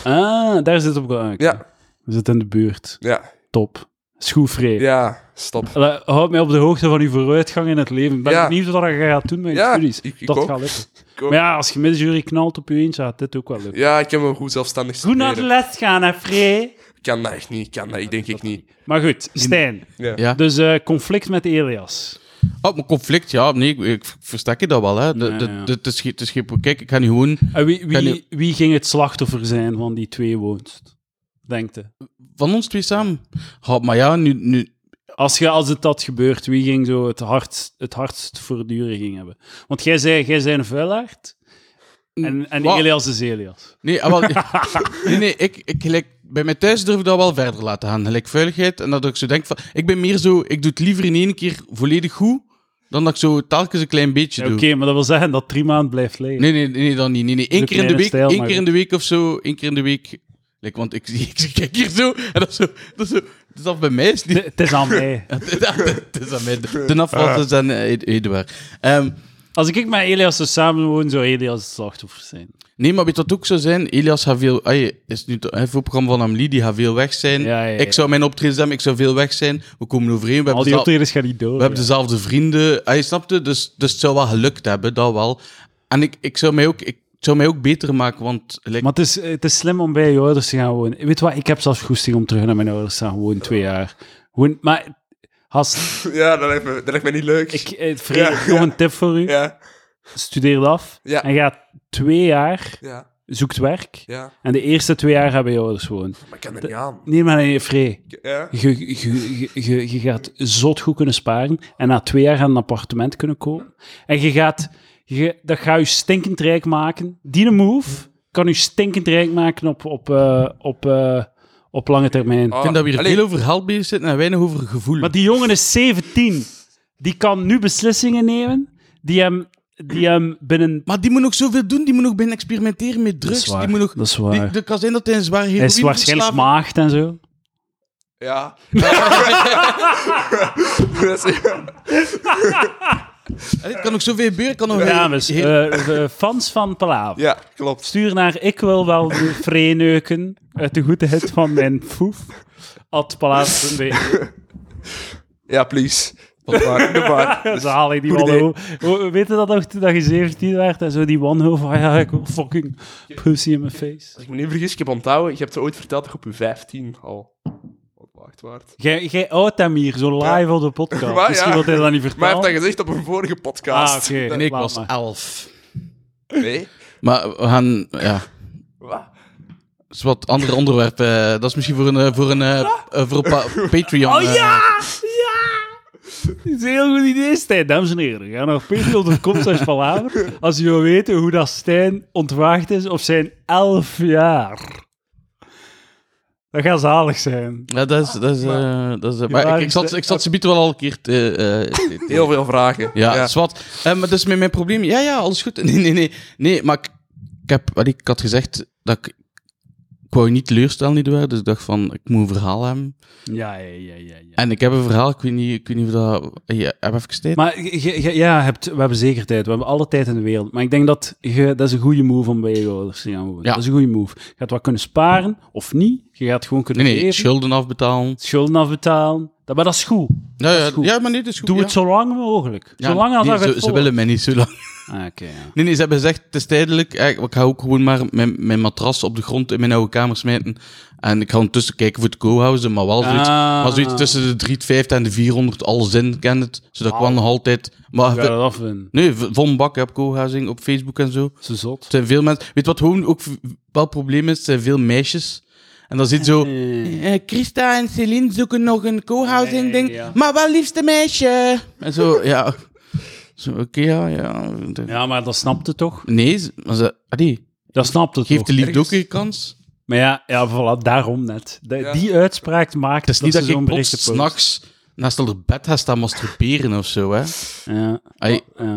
Ah, daar zit op. Ja, We zitten in de buurt. ja, Top. Schoefree. ja, stop. Eh, Houd mij op de hoogte van uw vooruitgang in het leven. Ik ben Ja. benieuwd wat je gaat doen met je Ja, studies. ik- ik dat ook. gaat lukken. Maar ja, als je middenjury knalt op je eentje, gaat dit ook wel lukken. Ja, ik heb een goed zelfstandig Goed naar de les gaan, hè, Free? Ik kan dat echt niet, ik kan dat, ik denk ik niet. Maar goed, Stijn. Ja. ja. Dus eh, conflict met Elias. Oh, maar conflict, ja, nee, ik, ik verstek je dat wel, hè. Het is het is kijk, ik ga nu gewoon... En wie, wie, wie ging het slachtoffer zijn van die twee woonst? Denkt je? Van ons twee samen. Ja, maar ja, nu... nu Als, je, als het dat gebeurt, wie ging zo het hardst, het hardst voortdurend hebben? Want jij zei, jij zei een vuilaard. En, en Wat? Elias is Elias. Nee, ah, wel, nee, nee, ik, ik gelijk, bij mij thuis durf ik dat wel verder laten gaan. Gelijk veiligheid. En dat ik zo denk van... Ik ben meer zo... Ik doe het liever in één keer volledig goed, dan dat ik zo telkens een klein beetje Ja, Oké, doe. maar dat wil zeggen dat drie maanden blijft leven. Nee, nee, nee, dan niet. Nee, nee. Eén keer in de week, stijl, één keer in de week of zo, één keer in de week. Like, want ik, zie- ik kijk hier zo, en dat is zo, dat is zo, dus dat bij mij is niet... Het het is aan mij. Het is aan mij. De, de afwas is aan eh, Ed- Eduard. Ehm, Als ik met Elias zou samenwoon, zou Elias het slachtoffer zijn. nee, maar weet wat ook zou zijn? Elias gaat veel... Ay, is nu het voorprogramma van Amelie, die gaat veel weg zijn. Ja, ja, ja. Ik zou mijn optreden hebben, ik zou veel weg zijn. We komen overeen, we Al hebben, die optredens gaan niet door. we hebben dezelfde vrienden. Ay, snapte? Dus, dus het zou wel gelukt hebben, dat wel. En ik, ik, zou mij ook, ik zou mij ook beter maken, want... like, Maar het is, het is slim om bij je ouders te gaan wonen. Weet wat, ik heb zelfs goesting om terug naar mijn ouders te gaan wonen, twee jaar. Gewoon, maar, Has, Ja, dat lijkt me, dat lijkt me niet leuk. ik, eh, Freek, Ja, nog een tip voor u. Ja, Studeer het af Ja. en ga twee jaar, ja, zoekt werk. ja. En de eerste twee jaar bij je ouders wonen. Maar ik kan er niet aan. Nee, maar nee, Free. Ja? Je, je, je, je, gaat zot goed kunnen sparen. En na twee jaar gaan een appartement kunnen kopen. En je gaat... Je, dat gaat je stinkend rijk maken. Die move kan je stinkend rijk maken op, op, eh, op, eh, op lange termijn. Ah, ik vind dat we hier allee, veel over geld bezig zitten en weinig over gevoel. Maar die jongen is 17. Die kan nu beslissingen nemen die hem, die hem binnen... Maar die moet nog zoveel doen. Die moet nog beginnen experimenteren met Dat drugs. is waar. Die moet nog, Dat is die, waar. het kan zijn dat hij een zwaar Hij is waarschijnlijk maagd en zo. Ja. Dat is- Allee, Het kan nog zoveel gebeuren. Kan nog Dames, heel- eh, eh, fans van Palaver. ja, klopt. Stuur naar ik wil wel de vreeneuken uit de goede hit van mijn foef. At palaver.be. Ja, please. Maar. Zalig, die wanhoop. Weet je dat nog toen dat je 17 werd en zo die wanhoop van ja, ik wil fucking pussy in mijn face. Als ik me niet vergis, ik heb onthouden, je hebt er ooit verteld dat je op je 15 al wat waard waard. Jij, jij oud hem hier, zo live op de podcast. Maar ja. Misschien wil hij dat niet Maar hij heeft dat gezegd op een vorige podcast. Ah, oké. En ik laat was maar. elf. Nee? Maar we gaan... Ja, Wat? dat is wat andere onderwerpen. eh, dat is misschien voor een, eh, voor een, eh, voor een pa- Patreon. Oh eh. ja! Het is een heel goed idee, Stijn. Dames en heren, ga naar patreon.com slash palaver als je wil weten hoe dat Stijn ontwaagd is op zijn elf jaar. Dat gaat zalig zijn. Ja, dat is... Dat is, eh, dat is eh, maar ik, ik zat, ik zat ze wel al een keer te... eh, te- Heel veel vragen. Ja, ja. zwart. Eh, maar dat is met mijn probleem. Ja, ja, alles goed. Nee, nee, nee. Nee, maar ik, ik heb, wat ik had gezegd dat ik, ik wou je niet teleurstellen, niet waar. Dus ik dacht van, ik moet een verhaal hebben. Ja, ja, ja, ja. ja. En ik heb een verhaal, ik weet niet, ik weet niet of dat... Ja, heb even tijd? Maar je- je- ja, hebt, we hebben zeker tijd. We hebben alle tijd in de wereld. Maar ik denk dat je, dat is een goede move om bij je ouders te gaan wonen. Ja. Dat is een goede move. Je gaat wat kunnen sparen, of niet. Je gaat gewoon kunnen nee, schulden afbetalen. schulden afbetalen. Dat, maar dat is goed. Ja, ja, goed. ja, maar nee, dat is goed. Doe ja. het zo lang mogelijk. Ja, Zolang als nee, dat ze, ze willen mij niet zo lang. Ah, ja. Nee, nee, ze hebben gezegd, het is tijdelijk. Ik ga ook gewoon maar mijn, mijn matras op de grond in mijn oude kamer smijten. En ik ga ondertussen kijken voor het co-housen, maar wel zoiets, Ah. maar zoiets tussen de 350 en de 400, alles in, ken het. Zodat ik wel Wauw. nog altijd... Maar, Ga dat nee, v- vol een bak heb co-housing op Facebook en zo. Ze zot. Er zijn veel mensen... Weet wat gewoon ook wel een probleem is? Er zijn veel meisjes. En dan zit zo... Eh, eh, Christa en Celine zoeken nog een co-housing Nee, ding. ja. Maar wel liefste meisje. En zo, ja... Zo, oké, ja, ja. Ja, maar dat snapte toch? Nee, maar ze... Allee, Dat snapte geeft toch? de liefde ook een kans. Maar ja, ja voilà, daarom net. De- Ja. Die uitspraak maakt Het is niet dat, zo'n plots berichtje post. s'nachts naast haar bed gaat staan masturberen of zo, hè. Ja,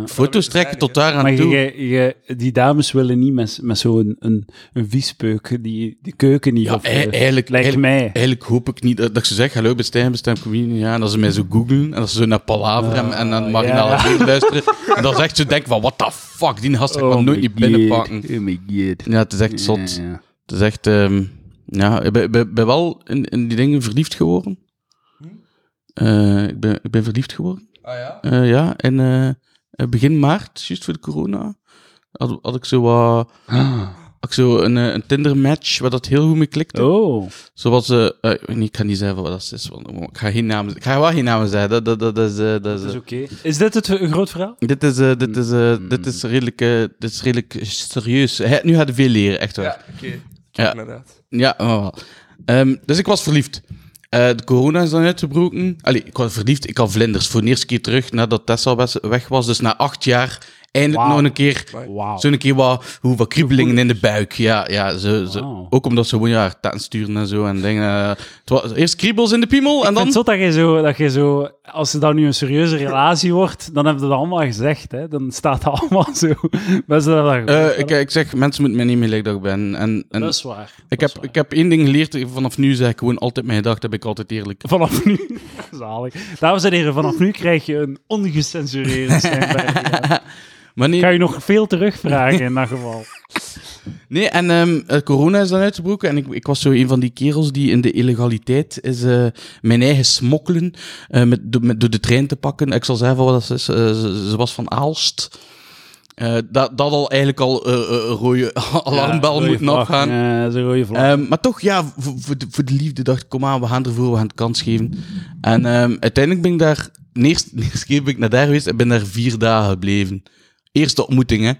foto's trekken tot daar aan Maar toe. je, je, die dames willen niet met, met zo'n een, een viespeuk die de keuken niet Ja, of, eh, eigenlijk, lijkt eigenlijk, mij. eigenlijk hoop ik niet dat, dat ik ze zeg, hallo, bestem, bestem comedian, ja, en dat ze mij zo googlen, en dat ze zo naar Palaver en, en dan marginale Ah, ja. ja. luisteren, en dan zegt ze denk van, what the fuck, die gast kan Oh nooit niet binnenpakken. Oh my god. Ja, het is echt zot. Het is echt, ehm, ja, ik ben, ben, ben wel in, in die dingen verliefd geworden. Eh, ik, ben, ik ben verliefd geworden. Ah ja? Eh, ja, eh, eh, begin maart, juist voor de corona, had, had ik zo wat... Had ik zo een, een Tinder-match waar dat heel goed mee klikte. Oh, Zoals, ik ga niet zeggen wat dat is, want ik ga, geen namen, ik ga wel geen namen zeggen. Dat, dat, dat, dat is, eh, dat is, dat is oké. Is dit het een groot verhaal? dit is, eh, dit is, eh, dit is redelijk, eh, dit is redelijk serieus. Hij, nu gaat hij veel leren, echt waar. Ja, oké. Ja. Inderdaad. Ja, wel. Ehm, dus ik was verliefd. Eh, de corona is dan uitgebroken. Allee, ik was verliefd. Ik had vlinders voor de eerste keer terug nadat Tessa weg was. Dus na acht jaar eindelijk nog een keer... Wauw. Zo'n keer wat, hoe, wat kriebelingen in de buik. Ja, ja. Wauw. Ook omdat ze gewoon ja, sturen en zo. En dingen. het was, eerst kriebels in de piemel en dan... het dat je, zo, dat je zo, als het dan nu een serieuze relatie wordt, dan hebben we dat allemaal gezegd. Hè? Dan staat het allemaal zo. Mensen dat gehoord, ik, ik zeg, mensen moeten mij niet meer lijken dat ik ben. En, en dat is waar. ik, dat heb, waar. ik heb één ding geleerd. Vanaf nu zeg ik gewoon altijd mijn gedachten. Heb ik altijd eerlijk. Vanaf nu. Zalig. Dames en heren, vanaf nu krijg je een ongecensureerde nee, Ik ga je nog veel terugvragen in dat geval. Nee, en ehm, eh, corona is dan uitgebroken en ik, ik was zo een van die kerels die in de illegaliteit is eh, mijn eigen smokkelen eh, met, do- met, door de trein te pakken. Ik zal zeggen van wat dat is. ze, ze was van Aalst. Dat, dat al eigenlijk al een rode alarmbel Ja, rode afgaan. Ja, dat is een rode vlag. Ehm, maar toch, ja, voor, voor, de, voor de liefde dacht ik, kom aan, we gaan ervoor, we gaan het kans geven. En ehm, uiteindelijk ben ik daar, de eerste, de eerste keer ben ik naar daar geweest en ben daar vier dagen gebleven. Eerste ontmoeting, hè.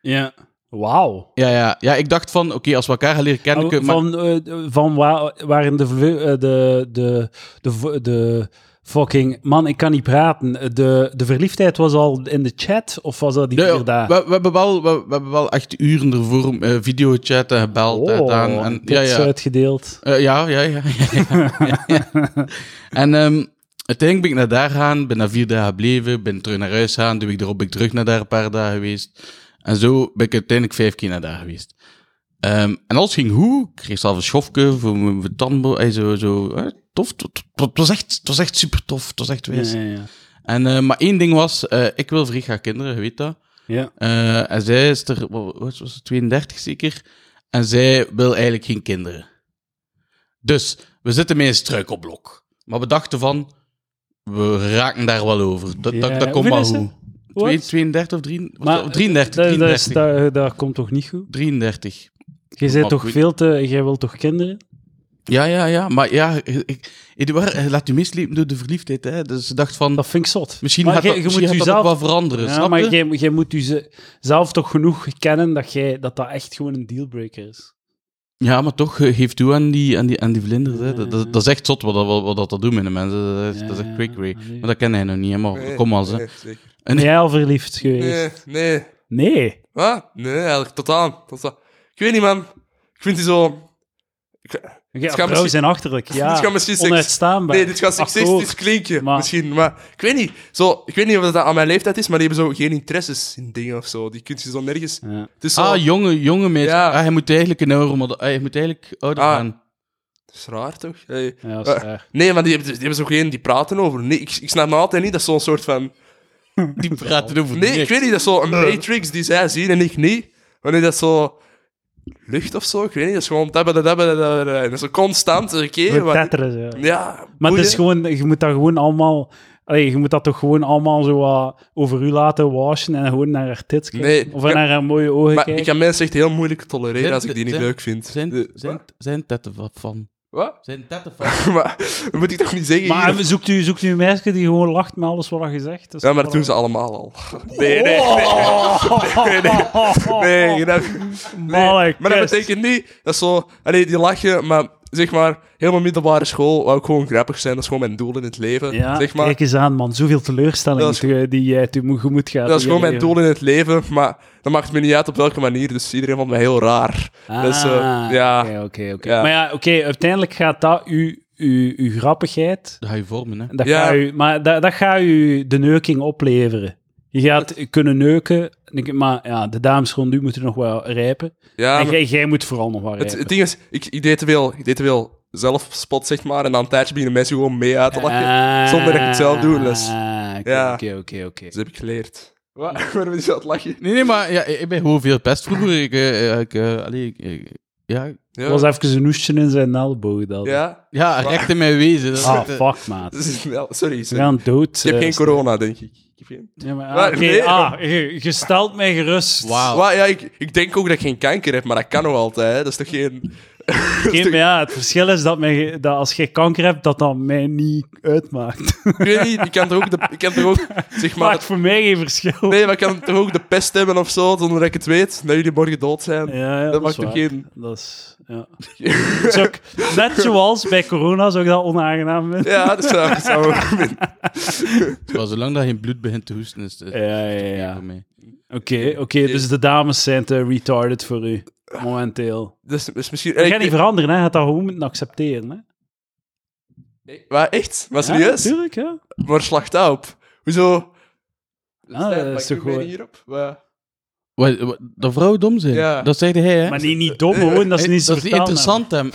ja. Wauw. Ja, ja, ja, ik dacht van, oké, als we elkaar gaan leren kennen... maar- Van, eh, van waar, waarin de, eh, de, de, de, de, fucking... Man, ik kan niet praten. De, de verliefdheid was al in de chat, of was dat die vier dagen? we, we, hebben wel, we, we hebben wel echt uren ervoor eh videochatten, gebeld Oh, gedaan. En, ja, ja. uitgedeeld. Eh, ja, ja, ja. ja, ja. en ehm, uiteindelijk ben ik naar daar gaan, ben daar vier dagen gebleven, ben terug naar huis gaan, de week erop ben ik terug naar daar een paar dagen geweest. En zo ben ik uiteindelijk vijf keer naar daar geweest. Ehm, en alles ging goed. Ik kreeg zelf een schofje voor mijn tanden. eh, Zo, zo, tof. Het was echt, het was echt super tof. Het was echt wijs. ja, ja. En, eh, maar één ding was, eh, ik wil vrij kinderen, je weet dat. ja. En zij is er, wat was het, 32 zeker? En zij wil eigenlijk geen kinderen. Dus, we zitten met een struikelblok. Maar we dachten van, we raken daar wel over. Dat, dat, dat komt ze? goed. Wat? Twee- 32 of 33? Maar of 33, dat- dat is- 33. dat- dat komt toch niet goed? 33. Je bent toch goed. veel te... Jij wilt toch kinderen? Ja, ja, ja. Maar ja, ik, Eduard, je laat je meeslepen door de verliefdheid. Hè? Dus ze dacht van, Dat vind ik zot. misschien Maar gaat jij- dat, je misschien moet gaat dat ook jezelf- wel veranderen. Ja, snap maar je? jij, jij moet jezelf toch genoeg kennen dat, jij, dat dat echt gewoon een dealbreaker is. Ja, maar toch, eh, geef toe aan die, aan die, aan die vlinders. Hè. Dat, dat, dat is echt zot wat, dat- wat, wat dat, dat doen met de mensen. Dat is, dat is echt quick way. Maar dat ken hij nog niet, maar Nee, kom al. Hè. Ben jij al verliefd geweest? Nee, nee. Nee. Wat? Nee, eigenlijk totaal. totaal. Ik weet niet, man. Ik vind die zo... Ik- Ja, gaat vrouwen misschien- zijn achterlijk. Ja, Dit gaat misschien seks- onuitstaanbaar. Nee, dit gaat seksistisch Akkoord. klinken, Maar- misschien. Maar ik weet niet. Zo, ik weet niet of dat aan mijn leeftijd is, maar die hebben zo geen interesses in dingen of zo. Die kun je zo nergens... Ja. Het is zo... Ah, jonge, jonge meid. Ja. Ah, hij moet eigenlijk een ouder, maar hij moet eigenlijk ouder Ah. gaan. Dat is raar, toch? Hey. Ja, dat is Eh, waar. Nee, maar die hebben, die hebben zo geen... Die praten over... Nee, ik, ik snap nog altijd niet. Dat is zo'n soort van... Die praten over Nee, niks. ik weet niet. Dat is zo een matrix die zij zien en ik niet. Wanneer dat zo... Lucht of zo, ik weet niet. Dat is gewoon... dabba, dabba, dabba, dabba, En dat is zo constant. Oké, Voor maar... tetteren, zo. Ja, Maar het is gewoon, je moet dat gewoon allemaal... Allee, je moet dat toch gewoon allemaal zo wat over u laten washen en gewoon naar haar tits kijken. Nee, of ik- naar haar mooie ogen Maar kijken. ik kan mensen echt heel moeilijk tolereren Zijn- als ik die niet zijn- leuk vind. Zijn, De- zijn, zijn tetten wat van? Wat? Zijn tetten van? maar dat moet ik toch niet zeggen Maar hier? zoekt u, zoekt u een meisje die gewoon lacht met alles wat je zegt? Ja, maar dat doen ze allemaal al. Nee, nee, nee. Nee, nee. Nee, Malle, Maar dat betekent niet dat zo... Allee, die lachen, maar zeg maar, helemaal middelbare school wou ik gewoon grappig zijn. Dat is gewoon mijn doel in het leven. Ja, zeg maar. kijk eens aan, man. Zoveel teleurstellingen Dat is- die- die jij tegemoet gaat. Dat is gewoon mijn leven. doel in het leven, maar dat maakt me niet uit op welke manier. Dus iedereen vond mij heel raar. Dus, eh, Ah, ja. Oké, oké. Ja. Maar ja, oké, uiteindelijk gaat dat uw, uw, uw grappigheid... Dat ga je vormen, hè. Dat Ja. u, maar dat, dat gaat u de neuking opleveren. Je gaat kunnen neuken, maar ja, de dames rond u moeten nog wel rijpen. Ja, en maar jij, jij moet vooral nog wel het, rijpen. het ding is, ik, ik, deed te veel, ik deed te veel zelfspot, zeg maar. En na een tijdje beginnen mensen gewoon mee uit te lachen. zonder dat ik het zelf doe, dus- Ah, oké. Oké, oké. Dat heb ik geleerd. Wat? Waarom is je aan het lachen? Nee, nee, maar ja, ik ben gewoon veel pest vroeger. Ik, eh, ik, eh, allee, ik, ik- ja, Ja. Er was even een oesje in zijn elleboog. Dat. Ja? ja, recht in mijn wezen. Dat is Ah, echt, eh, fuck, maat. Dat is wel- Sorry, We sorry. gaan dood. Ik heb eh, geen corona, denk ik. Ik heb geen... Ja, maar, ah, Maar oké, nee, ah, je, je stelt mij gerust. Wauw. Wat? ja, ik, ik denk ook dat ik geen kanker heb, maar dat kan nog altijd. Hè. Dat is toch geen... Geen- maar ja, het verschil is dat, mij, dat als je kanker hebt, dat dat mij niet uitmaakt. Ik weet niet, ik kan toch ook, de, ik kan toch ook zeg maar... maakt voor mij geen verschil. Nee, maar ik kan toch ook de pest hebben of zo, zonder dat ik het weet, dat jullie morgen dood zijn. Ja, ja, dat is maakt toch waar. geen... Dat is, ja. Ook, net zoals bij corona zou ik dat onaangenaam vinden. Ja, dat zou, dat zou ook maar zolang dat geen bloed begint te hoesten, is het Ja, ja, ja. voor mij. Oké, oké, dus de dames zijn te retarded voor u, momenteel. Dus, dus misschien... Dat ik- gaat niet veranderen, hè. Je gaat dat gewoon moeten accepteren, hè. Nee, Maar echt? Maar Ja, serieus? natuurlijk, ja. maar slacht dat op. Hoezo? Ah, dat Mag is ik toch gewoon- hierop? Wat? Wat, wat- dat vrouwen dom zijn? Ja. Dat zei hij, hè? Maar niet, niet dom, gewoon, dat is niet zo dat is interessant, hè.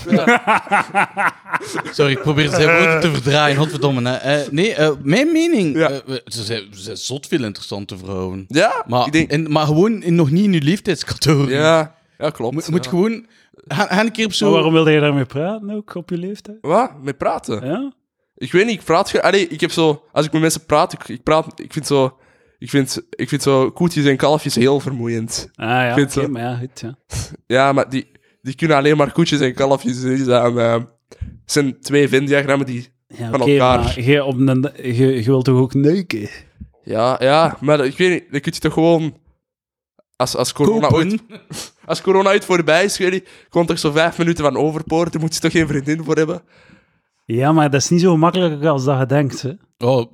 Sorry, ik probeer zijn woorden te verdraaien, godverdomme. Hè. Eh, nee, eh, mijn mening... Ja. eh, ze, zijn, ze zijn zot veel interessante vrouwen. Ja, Maar, ik denk... in, maar gewoon in, nog niet in uw leeftijdscategorie. Ja, ja klopt. Je moet ja. gewoon... Ga, ga een keer op zo... Maar waarom wilde je daarmee praten ook, op je leeftijd? Wat? Met praten? Ja? Ik weet niet, ik praat... Allee, ik heb zo... Als ik met mensen praat, ik, ik praat... Ik vind zo... Ik vind, ik vind zo koetjes en kalfjes heel vermoeiend. Ah ja, oké, vind zo- maar ja, goed, ja. Ja, maar die, die kunnen alleen maar koetjes en kalfjes. Dus aan, eh, het zijn twee Venn-diagrammen die... Ja, Van oké, elkaar. maar je, op een, je, je wilt toch ook neuken? Ja, ja, maar ik weet niet, dan kun je toch gewoon... Als, als, corona Kopen. ooit, als corona ooit voorbij is, weet je, komt er zo vijf minuten van overpoort, daar moet je toch geen vriendin voor hebben? Ja, maar dat is niet zo makkelijk als dat je denkt, hè. Oh,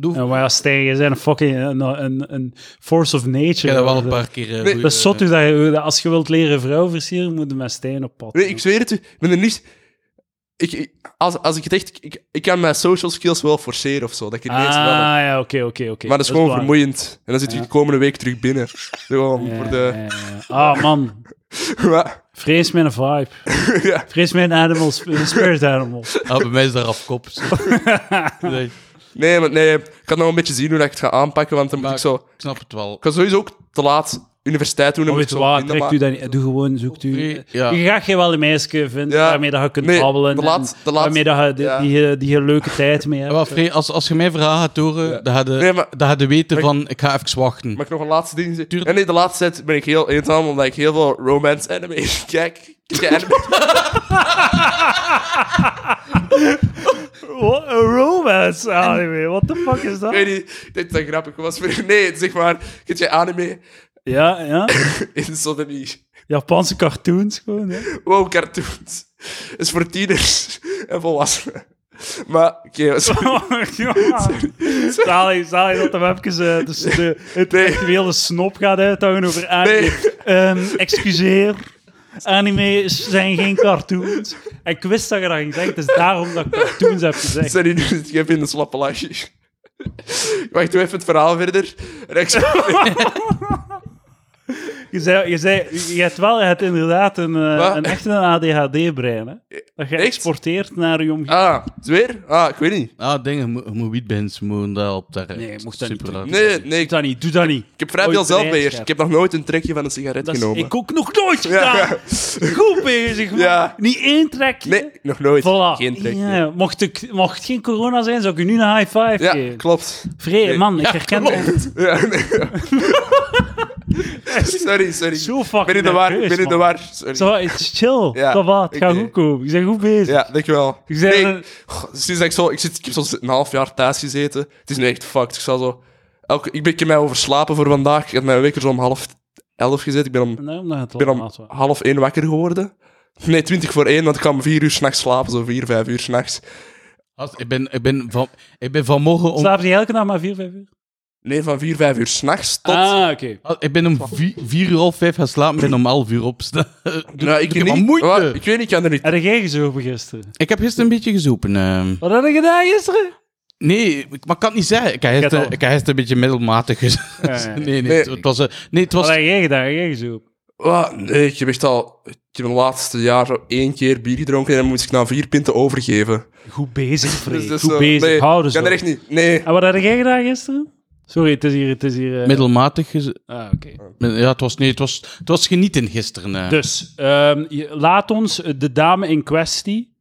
doe... Ja, maar ja, Stijn, je bent een fucking een, een, een force of nature. Ik heb dat wel een paar keer... eh, Nee, goeie- Dat zot hoe dat je, dat als je wilt leren vrouw versieren, moet je met Stijn op pad. Nee, ik zweer het u, ik ben er niet... Ik, als, als ik het echt... Ik, ik kan mijn social skills wel forceren of zo, dat ik het ineens wel. Ah, ja, oké, oké, oké. Maar dat is gewoon vermoeiend. En dan zit je Ja. de komende week terug binnen. Gewoon Ja, voor de... ja, ja. Ah, man. Wat? Vrees mijn vibe. ja. Vrees mijn animals, spirit animals. Ah, bij mij is daar afkop. nee, Nee, maar nee, ik kan nog een beetje zien hoe dat ik het ga aanpakken, want dan moet Maar- ik zo... ik snap het wel. Ik ga sowieso ook te laat universiteit doen. en Maar moet weet ik je zo wat, vrienden trekt u maken. dat niet. Doe gewoon, zoekt u... Nee, ja. Je gaat je wel een meisje vinden Ja. waarmee dat je kunt Nee, babbelen. de laat- en de laat- waarmee dat je die, ja. die, je- die je leuke tijd mee hebt. Maar Free, als, als je mijn verhaal gaat horen, Ja. dan ga je, Nee, maar- dan ga je weten maar- van, ik ga even wachten. Mag ik nog een laatste ding zeggen? Tuurlijk. En nee, de laatste tijd ben ik heel eenzaam, omdat ik heel veel romance anime kijk. Kijk anime? What a romance anime. What the fuck is dat? ik weet niet, ik denk dat dat grappig was. voor- Nee, zeg maar, kijk jij anime Ja, ja. in die Japanse cartoons gewoon, hè. Wow, cartoons. is voor tieners en volwassenen. Maar, oké, sorry. Oh, ja. Zalig, zalig dat hem even eh, dus de intellectuele snop gaat uithouden over anime. Nee. Ehm, excuseer, anime zijn geen cartoons. En ik wist dat je dat ging zeggen, het is daarom dat ik cartoons heb gezegd. Sorry, nu zit je even in de slappe lachje. Wacht, doe even het verhaal verder. Je, zei, je, zei, je hebt wel je hebt inderdaad een, eh, een echt een ADHD-brein, hè? Dat je Echt? exporteert naar je omgeving. Ah, zweer? Ah, ik weet niet. Ah, dingen, je moet- je moet wietbands moeten daar op daar. Nee, mocht dat niet Super. Nee, nee, Doe ik, dat niet, doe dat niet. ik heb vrij Ooit veel zelfbeheers. breinscherp. Ik heb nog nooit een trekje van een sigaret Dat is genomen. ik ook nog nooit Ja. gedaan. Goed bezig, man. Ja. Niet één trekje. Nee, nog nooit. Voilà. Geen trekje. Ja, mocht, ik, mocht het geen corona zijn, zou ik u nu een high five Ja, geven. klopt. Vrede, Nee. man, ik Ja, herken klopt. Ja, nee. sorry, sorry. Zo Ik fucking ben in de war, ik nerveus, ben in de man. war. Sorry. Zo, het is chill. Ja, Ja, wat, het gaat oké. goed komen. Je bent goed bezig. Ja, dankjewel. Je bent Nee, een- goh, sinds dat ik zo... Ik, zit, ik heb zo een half jaar thuis gezeten. Het is nu echt fucked. Ik zal zo... Elke, ik ben ik heb mij overslapen voor vandaag. Ik had mijn wekker zo om half elf gezet. Ik ben om, Nee, omdat het ik ben wel om laat was. half één wakker geworden. Nee, twintig voor één, want ik kwam om vier uur s'nachts slapen. Zo vier, vijf uur s'nachts. Als- Ik ben, ik, ben van, ik ben vanmorgen om, Slaap je elke dag maar vier, vijf uur? Nee, van vier, vijf uur s'nachts tot... Ah, oké. als- ik ben om vier, vier uur half vijf gaan slapen, ben om elf uur opstaan. nou, ik doe niet. moeite. Wat? ik weet niet, ik kan er niet... Heb jij gezopen gisteren? Ik heb gisteren een beetje gezopen. ehm. Wat heb je gedaan gisteren? nee, ik- maar ik kan het niet zeggen. Ik heb heb gisteren, al- ik heb gisteren een beetje middelmatig. Ja, ja. nee, nee, Nee. Het, het was... eh, nee, het was... Wat heb jij gedaan? Heb jij gezopen? Wat? Nee, ik heb echt al... Ik heb het laatste jaar zo één keer bier gedronken en dan moest ik na vier pinten overgeven. Goed bezig, Freek. Dus dat is Goed zo- bezig. Nee, Houden ik kan er echt niet... Nee. En wat heb jij gedaan gisteren? Sorry, het is hier... Het is hier eh, Middelmatig. Ah, oké. Ja, het was, nee, het was, het was genieten gisteren. eh. Dus, ehm, je- laat ons de dame in kwestie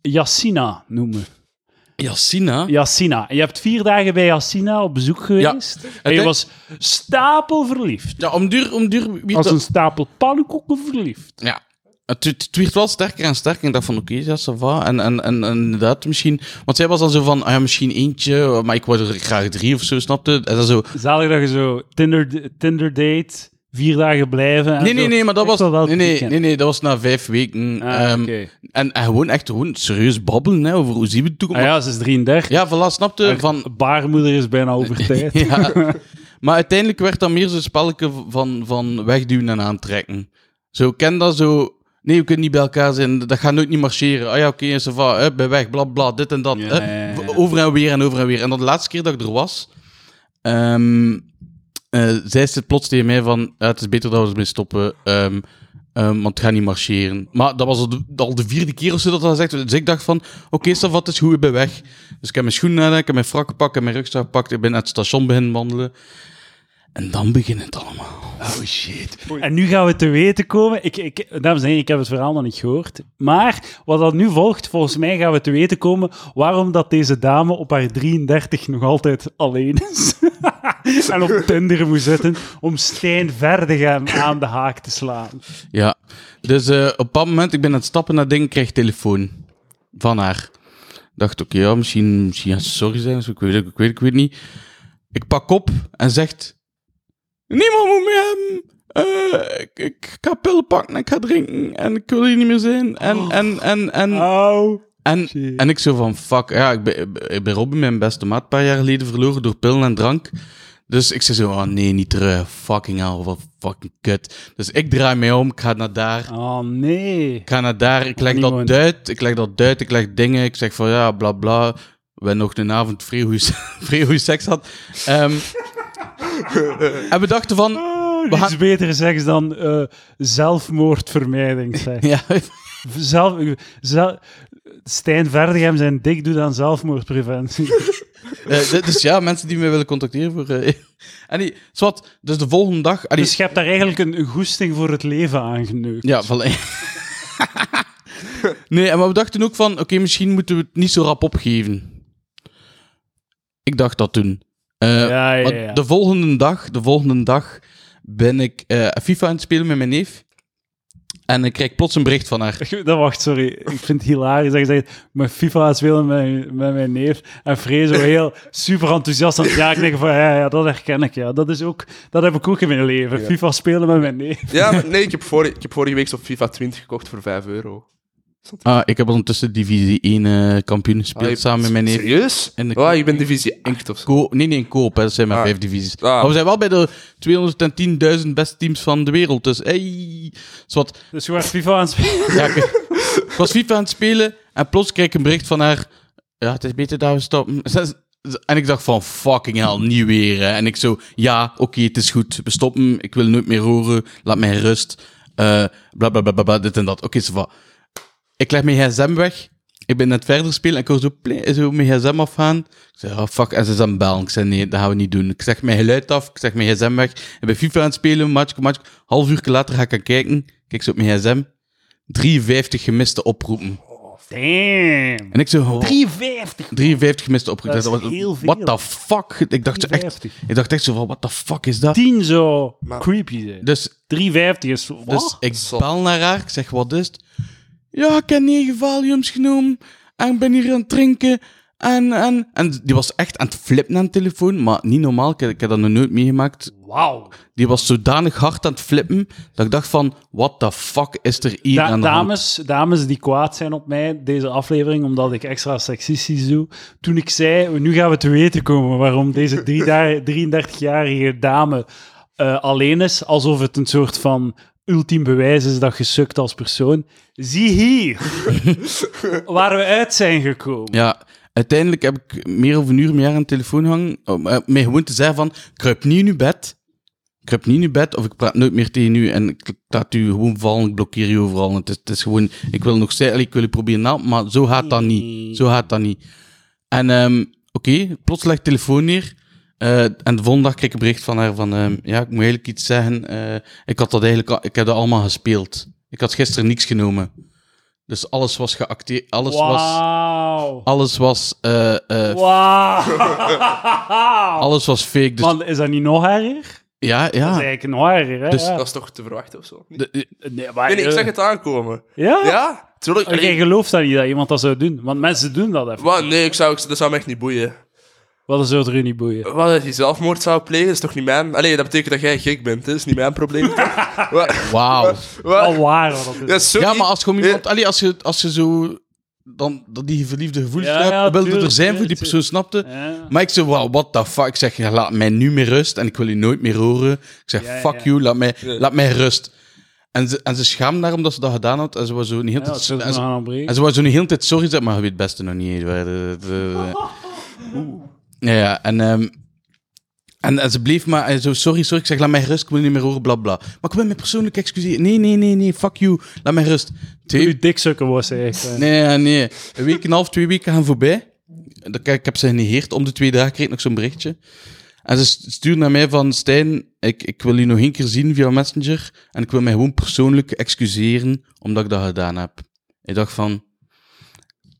Yassina noemen. Yassina? Yassina. En je hebt vier dagen bij Yassina op bezoek geweest. En je Het- was stapelverliefd. Ja, om duur... Om duur wie Als dat- een stapel pannenkoeken verliefd. Ja. Het, het, werd wel sterker en sterker. Ik dacht van, oké, ja, ça va. En, en, en, en inderdaad, misschien... Want zij was dan zo van, ah ja, misschien eentje, maar ik wou er graag drie of zo, snapte? En dan zo... Zalig dat je zo Tinder, Tinder date, vier dagen blijven. en Nee, nee, nee, maar dat was... Nee, nee, nee, nee, dat was na vijf weken. Ah, Ehm, en, en gewoon echt gewoon serieus babbelen hè, over hoe zien we de Ah toekomst. ja, ze is 33. ja, voilà, snapte? Haar Van, baarmoeder is bijna over tijd. ja. Maar uiteindelijk werd dat meer zo'n spelletje van, van wegduwen en aantrekken. Zo, ken dat zo... Nee, we kunnen niet bij elkaar zijn, dat gaat nooit niet marcheren. Ah ja, oké, okay, va, bij weg, bla bla, dit en dat. Ja, hè. ja, ja. Over en weer en over en weer. En dan de laatste keer dat ik er was, ehm eh, zei ze plots tegen mij van, het is beter dat we ermee stoppen, ehm, ehm, want het gaat niet marcheren. Maar dat was al de, al de vierde keer of zo dat dat zegt. Dus ik dacht van, oké, okay, wat is goed, ik ben weg. Dus ik heb mijn schoenen aan, ik heb mijn frak gepakt, ik heb mijn rugzak gepakt, ik ben naar het station beginnen wandelen. En dan begint het allemaal. Oh shit. En nu gaan we te weten komen. Ik, ik, dames en heren, ik heb het verhaal nog niet gehoord. Maar wat dat nu volgt, volgens mij gaan we te weten komen waarom dat deze dame op haar 33 nog altijd alleen is. en op Tinder moet zitten om Stijn aan de haak te slaan. Ja, dus eh, op dat moment, ik ben aan het stappen naar ding, krijg ik telefoon van haar. Dacht, oké, ja, misschien, misschien sorry zijn, ik weet, ik weet, ik weet niet. Ik pak op en zegt, niemand moet me hebben. Eh, ik, ik ga pillen pakken en ik ga drinken en ik wil hier niet meer zijn. En, en, en, en, en, shit. en ik zo van, fuck, ja, ik ben, ik ben Robin, mijn beste maat, een paar jaar geleden verloren door pillen en drank. Dus ik zei zo, oh nee, niet terug, fucking hell, wat fucking kut. Dus ik draai mij om, ik ga naar daar. Oh nee. Ik ga naar daar, ik leg dat uit, ik leg dat uit, ik leg dingen, ik zeg van ja, bla bla. We nog een avond vrij goeie seks gehad. Ehm, en we dachten van, Oh, niets gaan- beter seks dan eh, zelfmoordvermijding. Ja, Zelf, zel- Stijn Verdegem zijn dik doet aan zelfmoordpreventie. eh, dus ja, mensen die mij willen contacteren voor... eh, en die, zwart, dus de volgende dag... allee, Dus je hebt daar eigenlijk een, een goesting voor het leven aangeneukt. Ja, voilà. nee, maar we dachten ook van, oké, misschien moeten we het niet zo rap opgeven. Ik dacht dat toen. Eh, Ja, ja, maar ja. De volgende dag, de volgende dag ben ik eh, FIFA aan het spelen met mijn neef. En ik krijg plots een bericht van haar. Dat wacht, sorry. Ik vind het hilarisch dat je zegt, FIFA aan het spelen met, met mijn neef. En Free zo heel super enthousiast aan het ja, ik denk van, ja, ja, dat herken ik, ja. Dat is ook, dat heb ik ook in mijn leven. FIFA spelen met mijn neef. Ja, maar nee, ik heb, vorige, ik heb vorige week zo'n FIFA 20 gekocht voor 5 euro. Ah, ik heb ondertussen Divisie 1 eh, kampioen gespeeld Ah, je- samen met mijn neef. Serieus? In de Oh, je bent divisie 8 of zo. Nee, nee, in koop. Hè. Dat zijn maar Ah. vijf divisies. Ah. Maar we zijn wel bij de 210.000 beste teams van de wereld. Dus, hey. Zwat. Dus je was FIFA aan het spelen. Ja, ik, ik was FIFA aan het spelen en plots kreeg ik een bericht van haar. Ja, het is beter dat we stoppen. En ik dacht van, fucking hell, niet weer. Hè. En ik zo, ja, oké, het is goed. We stoppen, ik wil nooit meer horen. Laat mij rust. Eh bla, bla, bla, bla, bla, dit en dat. Oké, okay, Ik leg mijn gsm weg. Ik ben net verder spelen en ik hoor zo, zo mijn gsm afgaan. Ik zeg, oh fuck, en ze het bellen. Ik zeg, nee, dat gaan we niet doen. Ik zeg mijn geluid af, ik zeg mijn gsm weg. Ik ben FIFA aan het spelen, matchje, matchje. Half uur later ga ik gaan kijken. Kijk zo op mijn gsm. 53 gemiste oproepen. Damn. En ik zo, oh, 53. 53 gemiste oproepen. Dat was- heel veel. What the fuck? Ik dacht, zo echt, 53. ik dacht echt zo van, what the fuck is dat? 10 zo Maar- creepy zijn. Dus, 350 is... Wat? dus ik Zot. bel naar haar. Ik zeg, wat is het? Ja, ik heb 9 valiums genomen. En ik ben hier aan het drinken. En, en, en die was echt aan het flippen aan de telefoon. Maar niet normaal. Ik heb, ik heb dat nog nooit meegemaakt. Wauw. Die was zodanig hard aan het flippen. Dat ik dacht van, what the fuck is er hier Da- aan de hand? dames, dames die kwaad zijn op mij, deze aflevering, omdat ik extra seksistisch doe. Toen ik zei, nu gaan we te weten komen waarom deze drie da- 33-jarige dame eh, alleen is, alsof het een soort van ultiem bewijs is dat je sukt als persoon. Zie hier waar we uit zijn gekomen. Ja, uiteindelijk heb ik meer dan een uur meer aan de telefoon hangen. Om eh, mij gewoon te zeggen van, kruip niet in uw bed. Kruip niet in uw bed, of ik praat nooit meer tegen u. En ik laat u gewoon vallen, ik blokkeer u overal. Het is, het is gewoon, ik wil nog zeggen, ik wil u proberen helpen, maar zo gaat dat niet. Zo gaat dat niet. En ehm, oké, plots leg ik de telefoon neer. Eh, en de volgende dag kreeg ik een bericht van haar van, ehm, ja, ik moet eigenlijk iets zeggen. Eh, ik had dat eigenlijk, al- ik heb dat allemaal gespeeld. Ik had gisteren niks genomen. Dus alles was geacteerd, alles was... Wauw. Alles was, eh, eh, Wauw. alles was fake. Dus, Man, is dat niet nog erger? ja, Dat is ja. eigenlijk nog erger, hè? Dus- ja. Dat is toch te verwachten of zo? Nee, De- Nee, maar, nee, ik zag het aankomen. Ja? Ja, Jij gelooft dat niet, dat iemand dat zou doen. Want mensen doen dat even. Wat? Nee, ik zou, dat zou me echt niet boeien. Wat zou er u niet boeien? Wat, dat je zelfmoord zou plegen, is toch niet mijn... Allee, dat betekent dat jij gek bent, hè? Dat is niet mijn probleem. Wauw. Wat? Al waar wat dat is. Ja, sorry. Ja, maar als, gewoon iemand, allee, als, je, als je zo dan, dat die verliefde gevoelens Ja, hebt, ja, wilde er zijn voor die persoon, snapte? Ja. Maar ik zeg, wow, what the fuck? Ik zeg, ja, laat mij nu meer rust en ik wil je nooit meer horen. Ik zeg, Ja, fuck ja. you, laat mij, Ja. laat mij rust. En ze, en ze schaamde daarom dat ze dat gedaan had. En ze was zo niet heel tijd... dat zou en, ze, en ze was zo niet heel tijd sorry zeggen, maar je weet het beste nog niet. De- de- Ja, ja, en, ehm, en, en ze bleef maar en zo, sorry, sorry. Ik zeg, laat mij rust, ik wil niet meer horen, bla bla. Maar ik wil me persoonlijk excuseren. Nee, nee, nee, nee, fuck you, laat mij rust. Twee, Uw diksukken was echt. hè. Nee, nee. Een week en een half, twee weken gaan voorbij. Ik, heb ze genegeerd. Om de twee dagen kreeg ik nog zo'n berichtje. En ze st- stuurde naar mij van... Stijn, ik, ik wil je nog één keer zien via Messenger. En ik wil mij gewoon persoonlijk excuseren omdat ik dat gedaan heb. Ik dacht van...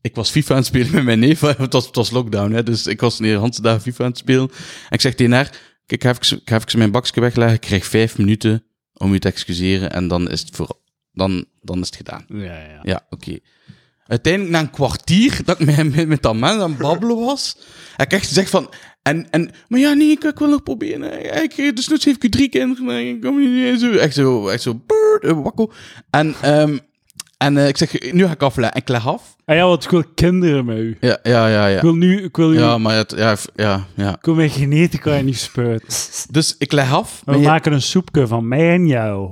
Ik was FIFA aan het spelen met mijn neef. Het was, het was lockdown, hè, dus ik was de hele dagen FIFA aan het spelen. En ik zeg tegen haar... Kijk, ik ga even, ik ga even mijn bakje wegleggen. Ik krijg vijf minuten om je te excuseren. En dan is het, voor, dan, dan is het gedaan. Ja, ja. Ja, oké. Uiteindelijk, na een kwartier dat ik met, met, met dat mens aan het babbelen was, heb ik echt gezegd van... En, en, maar ja, nee, ik, ik wil nog proberen. Ik, dus nu heeft ik u drie kinderen. Ik kom niet zo. Echt zo, echt zo, eh, wakko. En, ehm, en eh, ik zeg, nu ga ik afleggen. En ik leg af. Ah ja, want ik wil kinderen met u. Ja, ja, ja, Ik ja. wil nu... Ik wil, Ja, maar het, ja, ja, ja. ik wil mijn genetica u spuiten. Dus ik leg af. We maken een soepje van mij en jou.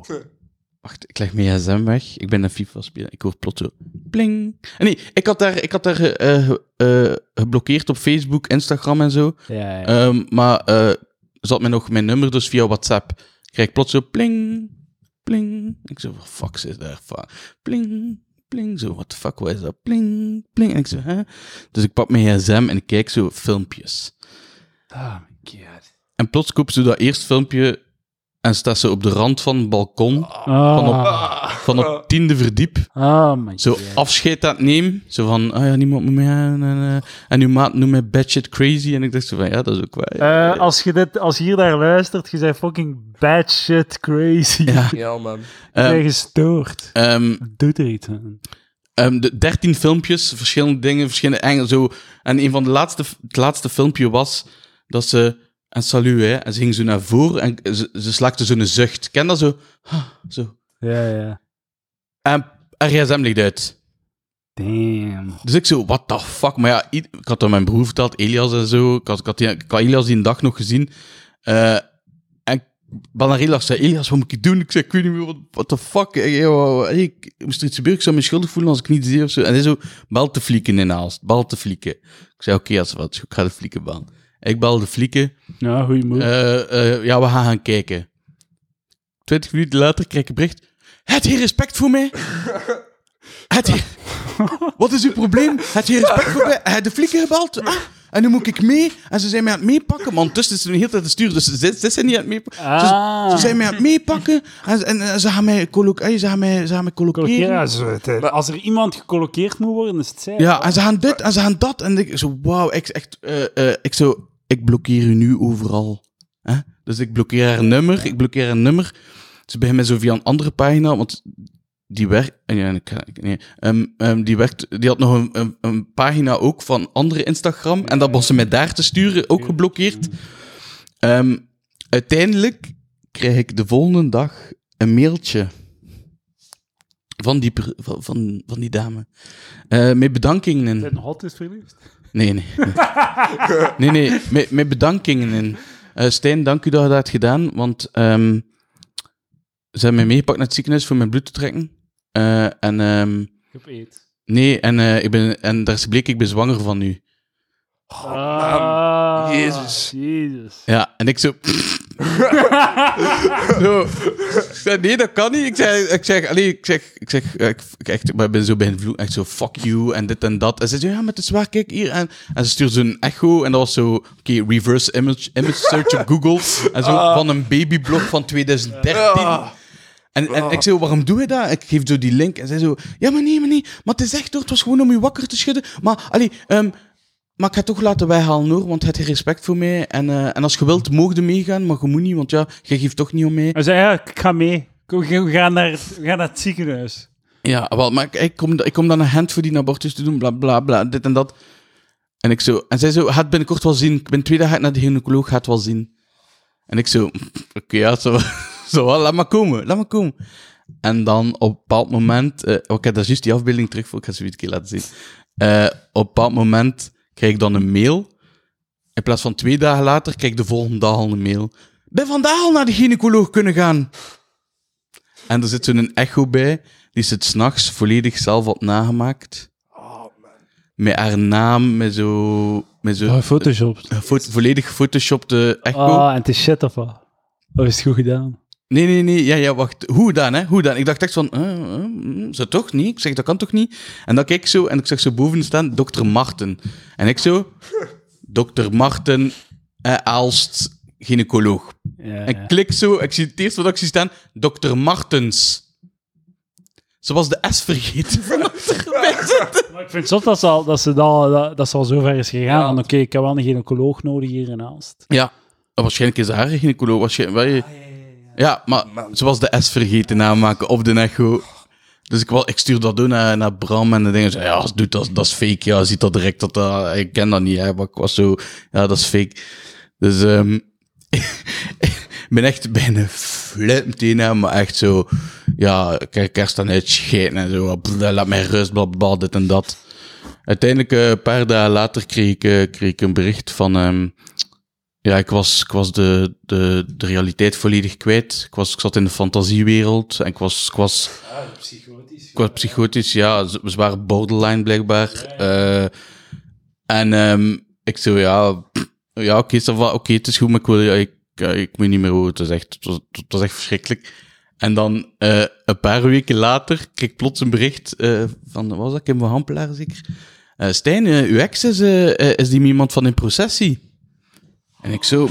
Wacht, ik leg mijn gsm weg. Ik ben een FIFA spelen. Ik hoor plots zo. Pling. En nee, ik had daar, ik had daar eh, eh, geblokkeerd op Facebook, Instagram en zo. Ja, ja. Ehm, maar had mij nog mijn nummer, dus via WhatsApp. Krijg ik plots zo pling, pling. Ik zo, wat fuck is daar? Pling, pling. Zo, what the fuck, wat is dat? Pling, pling. En ik zo, hè? Dus ik pak mijn gsm en ik kijk zo filmpjes. Oh my god. En plots koop ze dat eerste filmpje En staat ze op de rand van het balkon, Ah, van op, van op tiende verdiep. ah my Zo God. afscheid aan het nemen. Zo van, ah ja, niemand moet mij aan. En, eh, en uw maat noemt mij batshit crazy. En ik dacht zo van, ja, dat is ook waar. Eh, als, je dit, als je hier naar luistert, je bent fucking bad shit crazy. Ja. Ja, man. Je bent Ehm, gestoord. ehm, Doe er iets aan. Ehm, de 13 filmpjes, verschillende dingen, verschillende engelen. Zo. En een van de laatste, het laatste filmpje was dat ze. En salut, hè. En ze ging zo naar voren en ze, ze slaakte zo'n zucht. Ken dat zo? Ah, zo. Ja, ja. En haar gsm ligt uit. Damn. Dus ik zo, what the fuck? Maar ja, ik had aan mijn broer verteld, Elias en zo. Ik had, ik had, die, ik had Elias die een dag nog gezien. Eh, en ik bel naar Elias, zei, Elias, wat moet ik doen? Ik zei, ik weet niet meer, wat what the fuck? Ik, hey, ik moest er iets gebeuren, ik zou me schuldig voelen als ik niet zie of zo. En hij zo, bel te flieken in Aalst, bel te flieken. Ik zei, oké, als wat, ik ga de flieken bellen. Ik bel de flieken. Ja, goeie move. Eh, eh, ja, we gaan gaan kijken. Twintig minuten later krijg ik een bericht. Het hier respect voor mij? Het hier... Wat is uw probleem? Het hier respect voor mij? Hij heeft de flikken gebeld? Ah, en nu moet ik mee? En ze zijn mij aan het meepakken. Want tussen is ze de hele tijd te sturen, dus ze, ze zijn niet aan het meepakken. ah. Ze zijn mij aan het meepakken. En, en, en ze gaan mij, collo- eh, ze gaan mij, ze gaan mij colloceren. Ja, eh, als er iemand gecolloqueerd moet worden, is het zij. Ja, en ze gaan dit en ze gaan dat. En ik zo, wauw, ik, echt, eh, eh, ik zo, ik blokkeer u nu overal. Hè? Dus ik blokkeer haar nummer, ik blokkeer haar nummer. Ze beginnen met zo via een andere pagina, want die werkt, ja, ik ga- ik- nee, Ehm, ehm, die werkt, die had nog een, een, een pagina ook van andere Instagram, en dat was ze mij daar te sturen, ook geblokkeerd. Ehm, uiteindelijk krijg ik de volgende dag een mailtje van die, van, van, van die dame. Eh, met bedankingen in. Zijn hot is verliefd? Nee, nee. Nee, nee, nee met, met bedankingen in. Eh Stijn, dank u dat je dat hebt gedaan, want ze hebben mij meegepakt naar het ziekenhuis voor mijn bloed te trekken. Eh, en ehm, Ik heb eet. nee, en, eh, ik ben, en daar is bleek, ik ben zwanger van u. Ah, Jezus. Jezus. Ja, en ik zo... zo. Ik zei, nee, dat kan niet. Ik zeg, ik zeg, allee, ik zeg, ik zeg, ja, ik, ik, echt, maar ik ben zo bij een vloek, echt zo, fuck you, en dit en dat. En ze zei, ja, met de zwaar, kijk hier. En, en ze stuurde zo'n echo, en dat was zo, oké, reverse image, image search op Google. En zo van een babyblog van 2013. Ah. En, en ik zei, waarom doe je dat? Ik geef zo die link. En zij zo, ja, maar nee, maar nee. Maar het is echt hoor, het was gewoon om je wakker te schudden. Maar, allee, ehm, maar ik ga het toch laten weghalen hoor, want het heeft respect voor mij. En, eh, en als je wilt, mogen je meegaan, maar je moet niet, want ja, je geeft toch niet om mij. Hij zei, ja, ik ga mee. Kom, We gaan naar het, we gaan naar het ziekenhuis. Ja, wel, maar ik, ik, kom, ik kom dan een hand voor die abortus te doen, bla bla bla, dit en dat. En ik zo, en zij zo, gaat binnenkort wel zien. Ik ben twee dagen naar de gynaecoloog, gaat wel zien. En ik zo, oké, ja, zo, zo, wel, laat maar komen, laat maar komen. En dan op een bepaald moment, eh, ik heb daar juist die afbeelding terug voor, ik ga ze weer een keer laten zien. Eh, op een bepaald moment krijg ik dan een mail. In plaats van twee dagen later, krijg ik de volgende dag al een mail. Ben vandaag al naar de gynaecoloog kunnen gaan. En er zit zo'n echo bij, die ze het s'nachts volledig zelf had nagemaakt. Met haar naam, met zo... Met zo Photoshop. een fo- volledig gefotoshopte echo. Ah, en het is shit of wat? Oh, is het goed gedaan? Nee, nee, nee. Ja, ja, wacht. Hoe dan, hè? Hoe dan? Ik dacht echt van, zo toch niet? Ik zeg, dat kan toch niet? En dan kijk ik zo, en ik zeg zo boven staan, dokter Marten. En ik zo, dokter Marten, Aalst, gynaecoloog. Ja, En ik ja. klik zo, ik zie het eerste wat ik zie staan, dokter Martens. Ze was de S vergeten van. Maar ik vind het zot dat ze al, dat ze al, dat, dat ze al zo ver is gegaan. Ja. Oké, ik heb wel een gynaecoloog nodig hier in Aalst. Ja, waarschijnlijk is haar gynaecoloog. Waarschijnlijk, wel- ja, maar was de S vergeten namaken op de echo. Dus ik, wou- ik stuur dat door naar, naar Bram en dan denk ze, ja, doet dat, dat is fake. Ja, ziet dat direct, dat, dat, ik ken dat niet. Hè, maar ik was zo, ja, dat is fake. Dus ehm ik ben echt bijna meteen, hè, maar echt zo, ja, kijk, kerst dan uitscheiden en zo, bleh, laat mij rust, blablabla, dit en dat. Uiteindelijk, eh, een paar dagen later, kreeg ik, eh, kreeg ik een bericht van, ehm, ja, ik was, ik was de, de, de realiteit volledig kwijt. Ik, was, ik zat in de fantasiewereld en ik was, ik was, psychotisch. ik was psychotisch, ja, ze waren borderline blijkbaar. Eh, en ehm, ik zo, ja, ja oké, va, oké, het is goed, maar ik wil, ja, ik, ja, ik weet niet meer hoe, het was echt, het was, het was echt verschrikkelijk. En dan eh, een paar weken later kreeg ik plots een bericht eh, van, wat was dat, Kim van Hampelaar zeker? Stijn, uw ex is, is die iemand van in processie? En ik zo...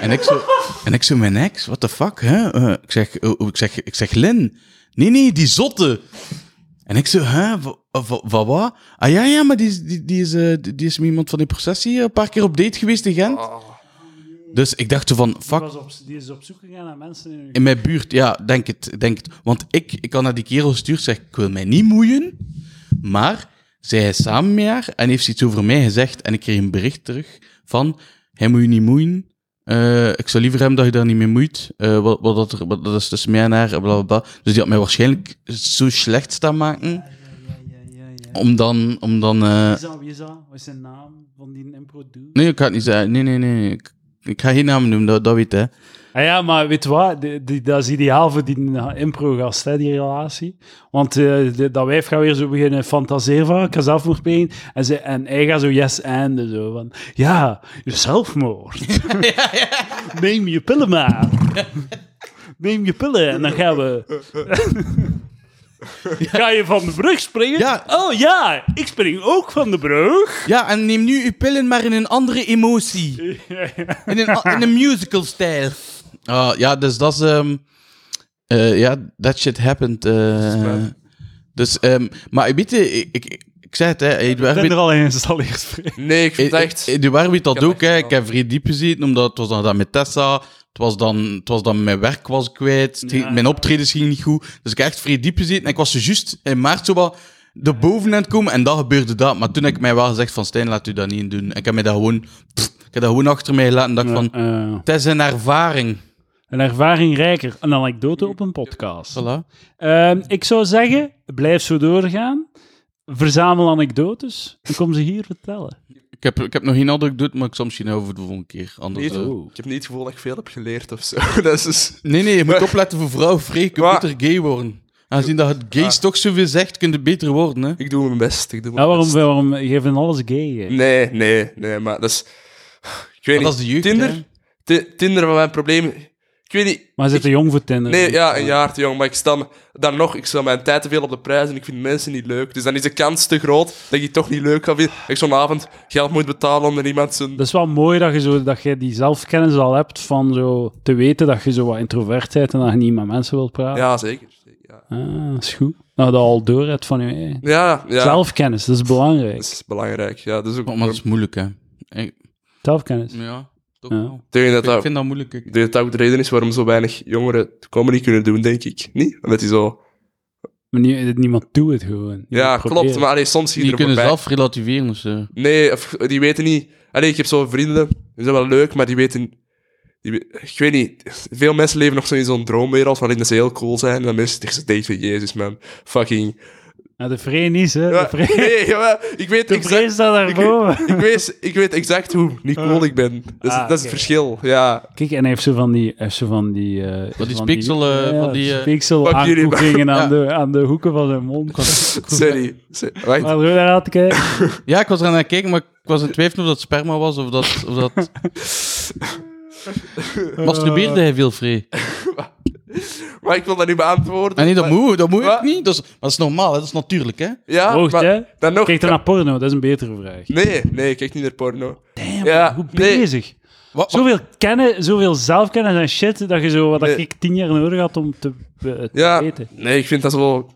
En ik zo... En ik zeg, mijn ex, what the fuck, hè? Eh, ik, zeg, oh, oh, ik, zeg, ik zeg, Lin, nee, nee, die zotte. En ik zeg, hè, wa- wa- wa- wat? Ah ja, ja, maar die, is- die, die, is, eh, die, is met iemand van die processie een paar keer op date geweest in Gent. Dus ik dacht zo van, Die, fuck, op, die is op zoek gegaan naar mensen in mijn buurt, ja, denk het, denk het. Want ik, ik had naar die kerel gestuurd, zeg, ik wil mij niet moeien, maar zij is samen met haar en heeft iets over mij gezegd en ik kreeg een bericht terug van, hij moet je niet moeien, Eh, ik zou liever hebben dat je daar niet mee moeit, Eh, wat, wat, dat er, wat dat is tussen mij en haar, bla, bla. Dus die had mij waarschijnlijk zo slecht staan maken, Ja, ja, ja, ja. om dan, om dan, Wie eh, is dat? Wie is dat? Wat is zijn naam van die impro-dude? nee, ik ga het niet zeggen, nee, nee, nee, ik, ik ga geen naam noemen, dat, dat weet hij. Ah ja, maar weet je wat? Die, die- dat is ideaal voor die impro-gast, hè, die relatie. Want de- dat wijf gaat weer zo beginnen fantaseren van, ik ga zelfmoord plegen. En, ze, en hij gaat zo yes and zo van, ja, zelfmoord. Neem je pillen maar. Neem je pillen en dan gaan we... Ga je van de brug springen? Ja. Oh ja, ik spring ook van de brug. Ja, en neem nu uw pillen, maar in een andere emotie. In een, in een musical-stijl. Ah, ja, dus dat is... ehm, eh, ja, that shit happened. eh. dus, ehm, maar weet je, ik, ik, ik zei het, hè. Ik ben er al in geïnstalleerd. vriend. Nee, ik vind het echt... Eduard weet dat Ik heb ook, echt hè. Ik heb vrij diep gezeten, omdat het was dan dat met Tessa. Het was dan, het was dan mijn werk was kwijt. Ja. Mijn optredens gingen niet goed. Dus ik heb echt vrij diep gezeten. En ik was zo juist in maart zo wat aan het komen. En dan gebeurde dat. Maar toen heb ik mij wel gezegd van, Stijn, laat u dat niet doen. En ik heb mij dat gewoon... pff, ik heb dat gewoon achter mij gelaten en dacht van... Eh, Het is een ervaring. Een ervaring rijker. Een anekdote op een podcast. Voilà. Ehm, ik zou zeggen, blijf zo doorgaan. Verzamel anekdotes en kom ze hier vertellen. Ik heb, ik heb nog geen anekdote, maar ik zal misschien over de volgende keer. Anders, eh. Ik heb niet het gevoel dat ik veel heb geleerd of zo. Dat is dus... Nee, nee, je moet opletten voor vrouw Freek. Je moet er gay worden. Aangezien dat het gays Ah. toch zoveel zegt, kun je beter worden, hè. Ik doe mijn best. Ik doe mijn Ja, waarom, best. waarom geven alles gay? hè? Nee, nee, nee, maar dat is... Ik weet Maar niet. dat is de jeugd, Tinder, Tinder van mijn probleem... Ik weet niet... Maar zit te jong voor Tinder? Nee, ja, een jaar te jong. Maar ik stel dan nog, ik stel mijn tijd te veel op de prijs en ik vind mensen niet leuk. Dus dan is de kans te groot dat ik die toch niet leuk ga vinden. Dat ik zo'n avond geld moet betalen om er iemand zijn... Dat is wel mooi dat je, zo, dat je die zelfkennis al hebt van zo te weten dat je zo wat introvert bent en dat je niet met mensen wilt praten. Ja, zeker. Ja, Ah, dat is goed. Nou, dat al door hebt van je ja, ja Zelfkennis, dat is belangrijk. dat is belangrijk. Ja, dat is ook... Oh, maar dat is moeilijk, hè. Ik- Zelfkennis. ja, toch Ja. wel. Ik denk dat Ik dat, vind dat moeilijk. Ik- denk dat dat ook de reden is waarom zo weinig jongeren comedy kunnen doen, denk ik. Niet? Omdat die zo... Maar nie- niemand doet het gewoon. Niemand Ja, probeert. klopt. Maar allee, soms zie je Die er kunnen zelf relativeren of zo. Nee, of, die weten niet... Allee, ik heb zo vrienden, die zijn wel leuk, maar die weten... Die, ik weet niet, veel mensen leven nog zo in zo'n droomwereld waarin ze heel cool zijn. En dan mensen tegen ze denken, jezus man, fucking... Ja, de vree niet, hè. Ja, De vree, nee, jawel, ik weet de exact... vree staat Ik, daarboven. ik, weet, ik weet exact hoe niet cool ik ben. Dat is, Ah, dat is het verschil, ja. Kijk, en hij heeft zo van die... heeft zo van die, eh, Van die van speeksel, eh, ja, van die, eh, jullie, aankoekingen aan, Ja. de, aan de hoeken van zijn mond. Sorry. Sorry. Wacht. Maar zo naar aan te kijken. Ja, ik was er aan het kijken, maar ik was in twijfel of dat sperma was of dat... Of dat... Masturbeerde hij veel vrij? Maar ik wil dat niet beantwoorden. Nee, dat Maar- moet, dat moet ik niet. Dat is, dat is normaal, hè. dat is natuurlijk, hè. Ja, maar hè? dan nog... Kijk dan naar porno, dat is een betere vraag. Nee, nee, ik kijk niet naar porno. Damn, Ja, goed nee. bezig. Wat, Zoveel kennen, zoveel zelfkennis en shit, dat je zo, wat Nee. ik tien jaar nodig had om te, te Ja, weten. nee, ik vind dat zo...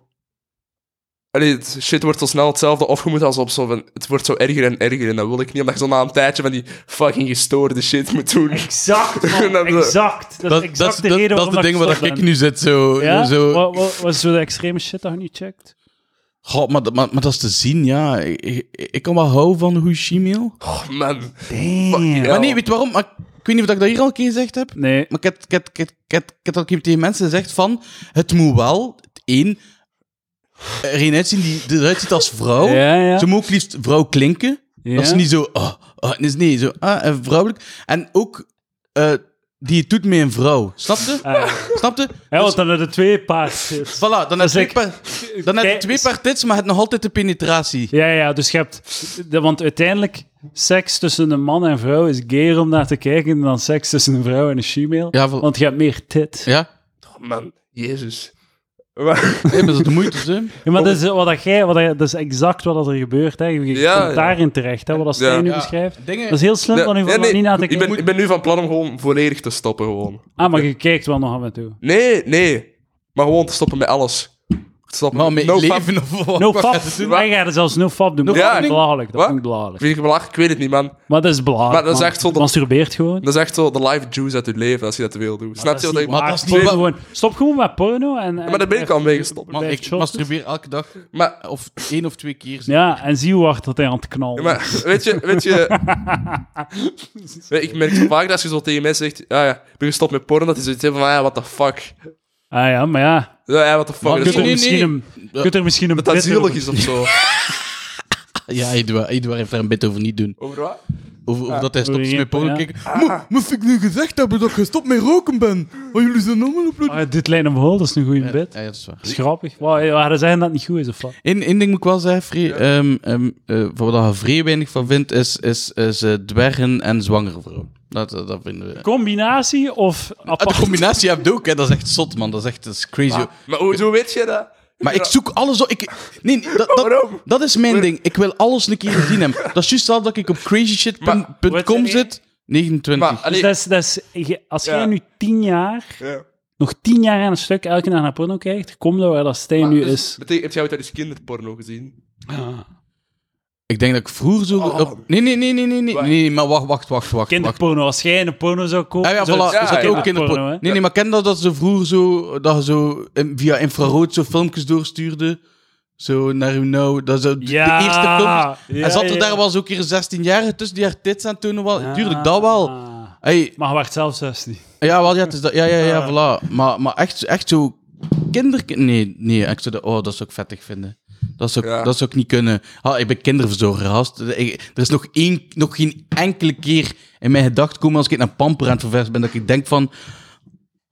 Allee, het shit wordt zo snel hetzelfde opgemoed als op zo van... Het wordt zo erger en erger en dat wil ik niet, omdat je zo na een tijdje van die fucking gestoorde shit moet doen. Exact, man, exact. Dat, dat, is dat, de dat, reden dat is ding ik waar ik nu zit, zo... Ja? zo Wat, wat, wat is zo de extreme shit dat je niet checkt? Goh, maar, dat- maar, maar dat is te zien, ja. Ik, ik, ik kan wel houden van goede Gmail. Oh, man. Damn. Ja. Maar nee, weet je waarom? Maar, ik weet niet of ik dat hier al een keer gezegd heb. Nee. Maar ik heb, ik heb, ik heb, ik heb, ik heb dat een keer tegen mensen gezegd van... Het moet wel, één... Er een uitzien die eruit ziet als vrouw. Ja, ja. Ze moet ook liefst vrouw klinken. ja. Dat is niet zo... Oh, oh, nee, nee, zo... Ah, eh, vrouwelijk. En ook... eh, die het doet met een vrouw. Snap je? Ah, Snap je? ja, want dan hebben de twee paard. Voilà, dan heb is je twee, dan heb je twee paar tits, maar het nog altijd de penetratie. Ja, ja, dus je hebt... de- Want uiteindelijk, seks tussen een man en vrouw is gayer om naar te kijken dan seks tussen een vrouw en een female. Ja, vol- Want je hebt meer tit. ja. Oh, man. Jezus. Maar- Nee, maar dat is de moeite, hè. Ja, maar dat is, wat dat jij, wat dat, dat is exact wat er gebeurt. Hè. Je Ja, komt ja. daarin terecht, hè, wat dat Stijn Ja. nu Ja. beschrijft. Dingen... Dat is heel slim van u Nee, van niet na te ik, ben, kijken. ik ben nu van plan om gewoon volledig te stoppen, gewoon. Ah, maar je kijkt wel nog af en toe. Nee, nee. Maar gewoon te stoppen met alles. Stoppen Maar met no leven of wat? No doen? Wij gaan er zelfs no fab doen. No dat vind ik belachelijk. Dat vind ik belachelijk. Vind je belachelijk? Ik weet het niet, man. Maar dat is belachelijk. Maar dat is man. echt zo de- Masturbeert gewoon. Dat is echt zo de life juice uit je leven als je dat veel doet. Snap je wat ik... maar dat is Stop niet gewoon, stop gewoon met porno. En, en maar daar ben ik al mee gestopt. Man, Blijf ik masturbeer elke dag. Maar, Of één of twee keer. Ja, en zie hoe hard dat hij aan het knallen. ja, maar weet je... Weet je Weet, ik merk zo vaak dat als je zo tegen mensen zegt... Ja, ja, ik ben gestopt met porno. Dat is zoiets van... Ja, what the fuck. Ah ja, maar ja. Ja, ja what the fuck. Maar Dat Je is kunt er misschien nee. een, kunt er misschien een dat dat bit zielig is of zo. Ja, Edouard, Edouard heeft daar een bit over niet doen. Over wat? Over, over dat hij stopt met porno ja. kijken. Moest ik nu gezegd hebben dat ik gestopt met roken ben? Want jullie zijn allemaal op... Ah, dit lijkt hem wel, dat is een goede Ja, bit. ja, dat is waar. Dat is grappig. Wow, ja, ze zeggen dat het niet goed is, of wat? Eén één ding moet ik wel zeggen, Free. ehm, ehm, eh, van wat je vrij weinig van vindt, is, is, is eh, dwergen en zwangere vrouwen. Dat, dat, dat vinden we. Combinatie of Ah, apart? de combinatie heb je ook, hè. dat is echt zot, man. Dat is echt dat is crazy. Maar, Maar hoezo weet je dat? ik zoek alles op. Ik, nee, nee, dat, dat, Waarom? dat is mijn ding. Ik wil alles een keer gezien hebben. Dat is juist al dat ik op crazyshit.com Maar- zit. 29. Maar, Dus dat is, dat is, je- als Ja. jij nu tien jaar, ja. nog tien jaar aan een stuk elke dag naar porno kijkt, kom dan waar dat Stijn nu Dus is. betekent- Heb jij ooit al eens kinderporno gezien? Ik denk dat ik vroeger zo... Oh. op- nee, nee, nee, nee, nee, nee, nee, maar wacht, wacht, wacht, wacht. Kinderporno, als jij een porno zou kopen, Ah ja, voilà, er ja, zat ja. ook kinderporno. hè? Nee, nee, maar ken dat dat ze vroeger zo, dat je zo via infrarood zo filmpjes doorstuurde? Zo naar uw nou, dat zo, de- Ja, de eerste filmpjes. ja, en zat er ja. daar wel zo'n keer 16 jaar tussen die haar tits aan het tonen? Wel, Ja. Tuurlijk, dat wel. Hey, Maar hij werd zelf 16. ja, wel, ja, het is dat, ja, ja, ja, voilà. Maar, maar echt, echt zo kinder... Nee, nee, ik zou dat, oh, dat zou ik vettig vinden. Dat zou, ik- Ja. dat zou ik niet kunnen. Ah, ik ben kinderverzorger, gast. Ik- Er is nog, één, nog geen enkele keer in mijn gedachten komen als ik naar Pamper aan het verversen ben, dat ik denk van...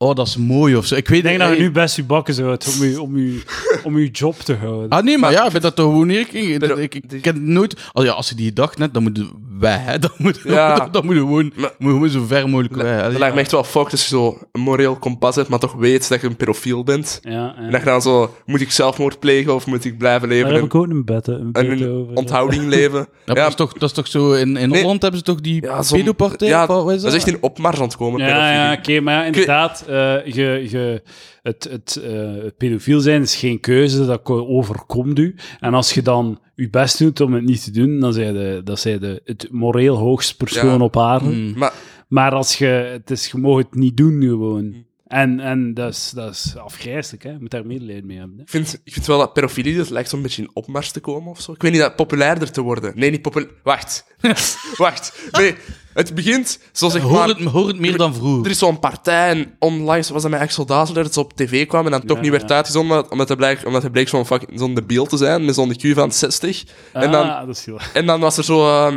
Oh, dat is mooi of zo. Ik weet Ik denk dat je nu best je bakken zou om je, om je, om je job te houden. Ah, nee, maar, ja, ik ben dat toch gewoon neer. Ik, ik, ik, ik ken nooit... Oh, ja, als je die dacht net, dan moeten wij, hè. Dan moeten Ja. moeten we gewoon, Maar- moet gewoon zo ver mogelijk weg. Dat lijkt me echt wel fucked als je zo een moreel kompas hebt, maar toch weet dat je een pedofiel bent. Ja. En dat je dan zo, moet ik zelfmoord plegen of moet ik blijven leven Daar heb ik ook een bed, een en bed een over. onthouding leven? dat, ja, is toch, dat is toch zo... In, in Nee. Holland hebben ze toch die Ja, pedopartij? ja, dat dat? is echt in opmars aan het komen, Ja, oké, maar ja, inderdaad, eh, je, je, het, het, eh, het pedofiel zijn is geen keuze, dat ko- overkomt u. En als je dan je best doet om het niet te doen, dan zijn de, dat de, het moreel hoogste persoon Ja. op aarde. Hmm. Maar Maar als je, het is, je mag het niet doen gewoon. Mm. En, en dat, is, dat is afgrijzelijk, hè. je moet daar medelijden mee hebben. Hè. ik vind, ik vind wel dat pedofilie, dat lijkt zo'n beetje in opmars te komen of zo. Ik weet niet, dat populairder te worden. Nee, niet populair... Wacht. Wacht. Nee, het begint, zoals zeg Hoor maar... het, hoor het meer dan vroeger. Er is zo'n partij en online was dat met Axel Dazel dat het op tv kwam en dan toch Ja, niet werd ja. uitgezonden omdat, omdat hij bleek, omdat hij bleek zo'n fucking- zo'n debiel te zijn met zo'n IQ van 60. En dan, Ah, dat is heel... en dan was er zo... ik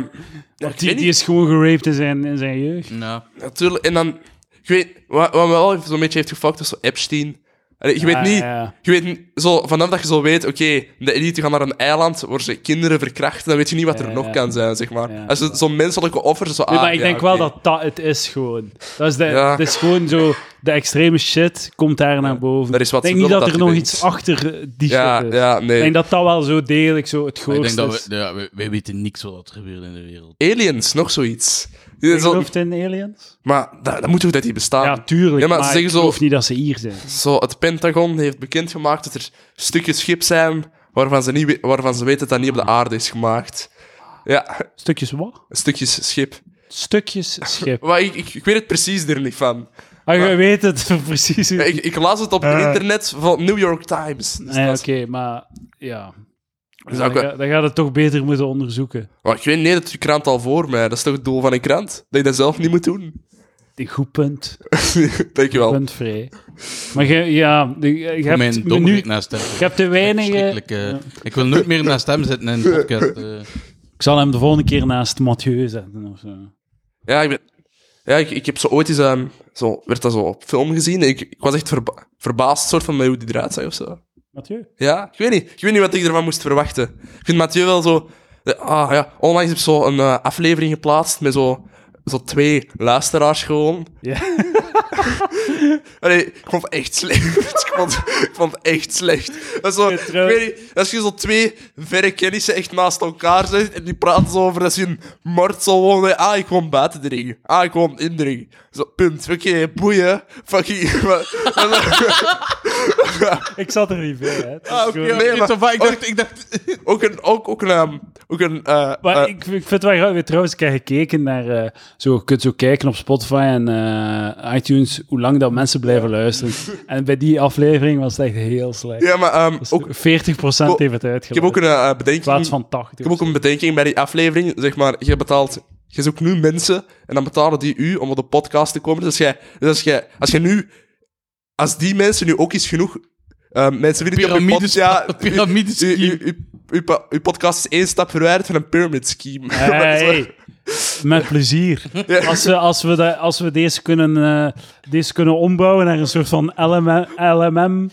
Die, weet die niet, is gewoon geraped in zijn, in zijn jeugd. Ja. natuurlijk. En dan... Ik weet, wat, wat me wel zo'n beetje heeft gefokt, is zo Epstein. Allee, je weet Ah, niet... ja. Je weet zo, vanaf dat je zo weet, oké, de elite gaan naar een eiland waar ze kinderen verkrachten, dan weet je niet wat er Ja, nog ja. kan zijn, zeg maar. Ja. Als het zo'n menselijke offer, zo... Nee, ah, maar ik ja, denk wel dat dat het is gewoon. Dat is, de, Ja. het is gewoon zo, de extreme shit komt daar naar boven. Er is wat ik denk niet dat er dat nog iets achter die Ja, shit is. ja, Ik nee. denk dat dat wel zo degelijk zo het Maar ik grootste denk dat is. we... Ja, wij, wij weten niks wat er gebeurt in de wereld. Aliens, nog zoiets. Je gelooft in aliens? maar dat, dat moet toch dat die bestaan? Ja, tuurlijk. Ja, maar maar zeggen ik zo- geloof niet dat ze hier zijn. Zo, het Pentagon heeft bekendgemaakt dat er stukjes schip zijn waarvan ze, niet, waarvan ze weten dat dat niet op de aarde is gemaakt. Ja, Stukjes wat? stukjes schip. Stukjes schip. Maar ik, ik, ik weet het precies er niet van. Ah, je weet het precies. Ik, ik las het op het Eh. internet van New York Times. Dus Nee, Oké, maar ja. Dus dan, ga, dan gaat het toch beter moeten onderzoeken. Maar ik weet niet, dat je krant al voor mij. Dat is toch het doel van een krant? Dat je dat zelf niet moet doen? Goed punt. Dankjewel. Punt vrij. Maar je, ja, je, hebt mijn nu, dommerik naast hem. je hebt te weinig... Ik wil nooit meer naast hem zitten in een podcast. eh. Ik zal hem de volgende keer naast Mathieu zetten of zo. Ja, ik, ben, ja ik, ik heb zo ooit eens... ehm, zo, werd dat zo op film gezien. Ik, ik was echt verba- verbaasd soort van met hoe die eruit zag of zo. Mathieu? Ja, ik weet niet. Ik weet niet wat ik ervan moest verwachten. Ik vind Mathieu wel zo... eh, Ah ja, onlangs heb ik zo een eh, aflevering geplaatst met zo zo twee luisteraars gewoon. Ja. Allee, ik vond het echt slecht. ik, vond, ik vond het echt slecht. Dat is zo, ik weet niet, als je zo twee verre kennissen echt naast elkaar zet en die praten zo over dat ze in mart zo wonen. Ah, ik woon buiten de ring. Ah, ik woon in de ring. Zo, punt. Oké, boeien. Fucking... Ik zat er niet bij, hè. Ah, oké, nee, maar- ik dacht, ik dacht... ook een... Ook, ook een... ehm, ook een eh, Maar eh, ik, ik vind het wel grappig. Trouwens, ik heb gekeken naar... eh, zo, je kunt zo kijken op Spotify en eh, iTunes hoe lang dat mensen blijven luisteren. En bij die aflevering was het echt heel slecht. ja, maar ehm, Dus ook, 40% Ko- heeft het uitgelegd. ik heb ook een eh, In bedenking... plaats van 80. Ik heb ook een bedenking bij die aflevering. Zeg maar, je betaalt... Je zoekt nu mensen en dan betalen die u om op de podcast te komen. Dus, jij, dus als, jij, als je nu... Als die mensen nu ook eens genoeg... eh, mensen pod- Pyramides- Ja, pyramidescheme. uw- uw- uw- podcast is één stap verwijderd van een pyramid scheme. Hey, met plezier. Als we, als we, de- als we deze, kunnen, eh, deze kunnen ombouwen naar een soort van LMM, LMM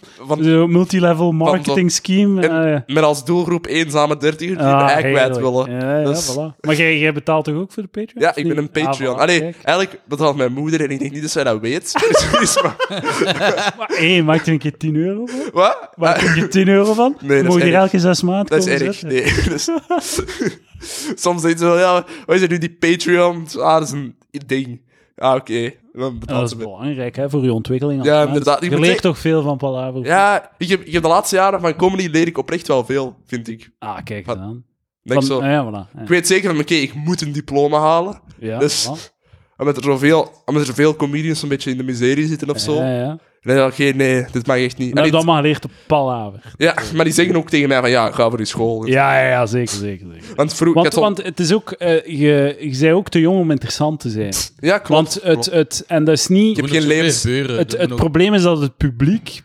multilevel marketing scheme. En eh, met als doelgroep eenzame dertiger die ah, hun ei kwijt willen. Ja, ja, Dus- voilà. Maar jij, jij betaalt toch ook voor de Patreon? Ja, ik ben een Patreon. Ah, Allee, eigenlijk betaalt mijn moeder en ik denk niet dat zij dat weet. Dus, maar- Maar, hey, maak er een keer 10 euro van? Wat? Maak er een keer 10 euro van? Nee, dat Mogen erg. elke zes maanden Dat is erg. Nee. Soms denk je zo, ja, wat is er nu die Patreon? Ah, dat is een ding. Ah, oké. Dan Ja, betaalt dat ze is me. belangrijk hè, voor je ontwikkeling. Ja, inderdaad. Ik Je leert toch veel van Palaver? Ja, ik heb, ik heb de laatste jaren van comedy leer ik oprecht wel veel, vind ik. Ah, kijk Van- dan. Denk Van- zo. ah, ja, voilà. Ja. Ik weet zeker van, oké, ik moet een diploma halen. Ja, Dus- voilà. Omdat er zoveel, omdat er veel comedians een beetje in de miserie zitten of zo. Ja, ja. En dan ik, nee, dit mag echt niet. En die- dat maar geleerd op Palaver. ja, maar die zeggen ook tegen mij van, ja, ga voor je school. Ja, ja, ja, zeker, zeker. zeker. Want vroeger... Want, zo- want het is ook, eh, je, je bent ook te jong om interessant te zijn. ja, klopt. Want het, klopt. het, en dat is niet, Ik heb geen levens- gebeuren. het, het probleem is dat het publiek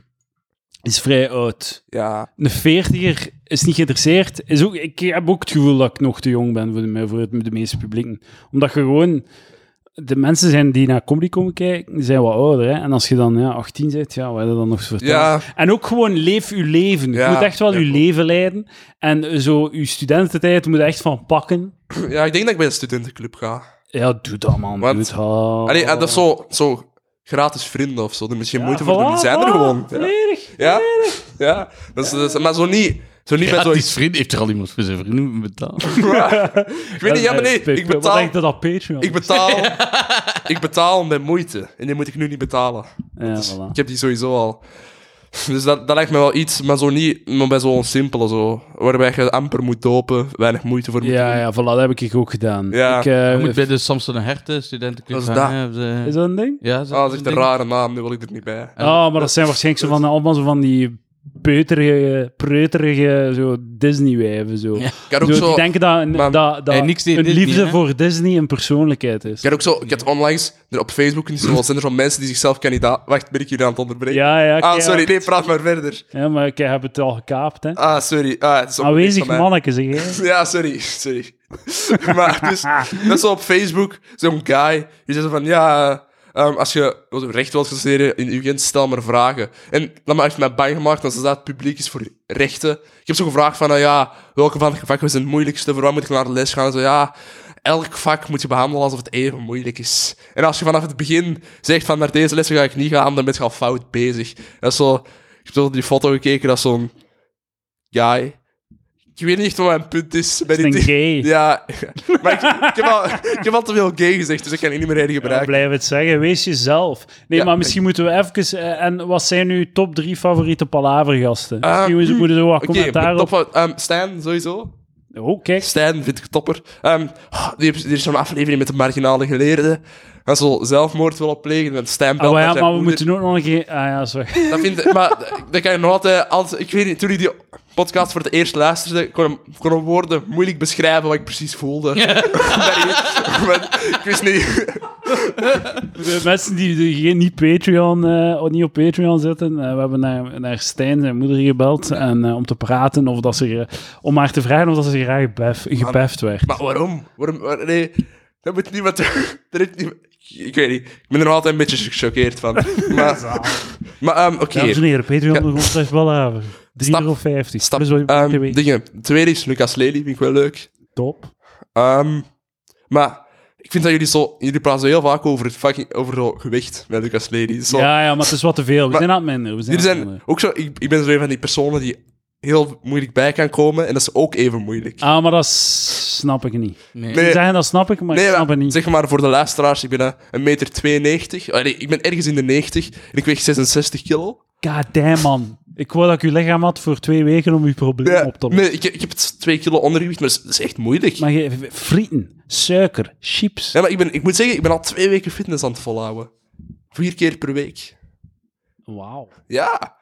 is vrij oud. Ja, Een veertiger is niet geïnteresseerd. Is ook, ik heb ook het gevoel dat ik nog te jong ben voor de, voor het, de meeste publieken. Omdat je gewoon... De mensen zijn die naar comedy komen kijken, die zijn wat ouder. Hè? En als je dan ja, 18 bent, ja, wat heb je dan nog te vertellen? ja, En ook gewoon leef je leven. Ja, je moet echt wel je leven leiden. En zo, je studententijd moet je echt van pakken. ja, ik denk dat ik bij een studentenclub ga. Ja, doe dat, man. Want- Doe. Allee, en dat is zo, zo gratis vrienden of zo. Je geen moeite voor doen. Die zijn er gewoon. Ja, ja. ja. Dat is, dat is- maar zo niet, zo niet Ja, met zo... die vriend heeft er al iemand voor zijn vrienden betaald. ik weet niet, ja, maar nee, ik Wat betaal... denk je dat Patreon Ik betaal, ik betaal met moeite. En die moet ik nu niet betalen. Ja, Dus voilà. Ik heb die sowieso al. Dus dat, dat lijkt me wel iets, maar zo niet maar bij zo'n simpele zo. Waarbij je amper moet dopen, weinig moeite voor moet Ja, doen. ja, voilà, dat heb ik ook gedaan. Ja. Ik, eh, Je moet bij de Samson en Herten studentenclub Dat is gaan, dat. hè, Is dat een ding? Ja, zo- Ah, dat is zo'n echt een ding. rare naam, nu wil ik er niet bij. Oh, maar dat zijn waarschijnlijk zo van, allemaal zo van die peuterige, preuterige zo Disney-wijven. Zo. Ja. Ik had ook Zo, zo... die denken dat, Maar- dat, dat Hey, niks tegen een Disney, liefde hè? voor Disney een persoonlijkheid is. Ik had ook zo... Ik had onlangs er op Facebook en zo zijn er zo mensen die zichzelf kandidaat... Wacht, ben ik hier aan het onderbreken? Ja, ja. Ah, sorry, nee, praat maar verder. Ja, maar ik heb het al gekaapt, hè. Ah, sorry. Ah, het is Aanwezig van manneke, zeg jij. Ja, sorry, sorry. maar dus, dat is zo op Facebook, zo'n guy, die zegt van, ja, ehm, als je recht wilt studeren in UGent, stel maar vragen. En dat heeft mij bang gemaakt, want ze dat publiek is voor rechten. Ik heb zo gevraagd van, nou ja, welke van de vakken is het moeilijkste, voor moet ik naar de les gaan? En zo, ja, elk vak moet je behandelen alsof het even moeilijk is. En als je vanaf het begin zegt van, naar deze les ga ik niet gaan, dan ben je al fout bezig. Dat zo, ik heb zo die foto gekeken, dat is zo'n guy... Ik weet niet echt wat mijn punt is. Bij Het is die een gay. Ja, maar ik, ik, heb al, ik heb al te veel gay gezegd, dus ik kan het niet meer Ja, gebruiken. blijf het zeggen, wees jezelf. Nee, Ja, maar misschien moeten we even... eh, en wat zijn uw top drie favoriete palavergasten? Ah, misschien moeten we- moeten we zo wat commentaar op... top, ehm, Stijn, sowieso. Oh, kijk. Stijn vind ik topper. Ehm, oh, die heeft- er is zo'n aflevering met de marginale geleerden. En zo zelfmoord wil plegen. En Stijn Ah, maar ja, we moeten ook nog een keer... Ah ja, sorry. Dat vind ik... Maar dat kan je nog altijd... Als, ik weet niet, toen ik die podcast voor het eerst luisterde, kon hem, kon woorden moeilijk beschrijven wat ik precies voelde. Maar ik wist niet... De mensen die, die geen- niet, Patreon, eh, of niet op Patreon zitten, eh, we hebben naar, naar Stijn, zijn moeder, gebeld en, eh, om te praten, of dat ze, om haar te vragen of dat ze graag bef, gebeft werd. Maar waarom? waarom waar- nee, dat moet niemand... Dat heeft niet, ik weet niet. Ik ben er nog altijd een beetje gechoqueerd van. Maar, maar ehm, oké. Dames en heren, Patreon hebben. 3,50 Stap- euro. Stap, Dus ehm, weten. dingen. De tweede is Lucas Lely, vind ik wel leuk. Top. Ehm, maar Ik vind dat jullie zo... Jullie praten zo heel vaak over, het fucking, over gewicht met Lucas Lely. Zo. Ja, ja, maar het is wat te veel. We Maar- zijn aan het minder. We zijn ook zo... Ik, ik ben zo een van die personen die heel moeilijk bij kan komen. En dat is ook even moeilijk. Ah, maar dat snap ik niet. Nee. Nee. Ze zeggen dat snap ik, maar Nee, ik snap maar, het niet. zeg maar voor de luisteraars, ik ben eh, een meter 92. Oh, nee, ik ben ergens in de 90 en ik weeg 66 kilo. God damn, man. Ik wou dat ik uw lichaam had voor twee weken om uw probleem Ja, op te lossen. nee, ik, ik heb het 2 kilo ondergewicht, maar dat is, dat is echt moeilijk. Maar je, frieten, suiker, chips. Ja, maar ik, ben, ik moet zeggen, ik ben al twee weken fitness aan het volhouden. Vier keer per week. Wauw, Ja,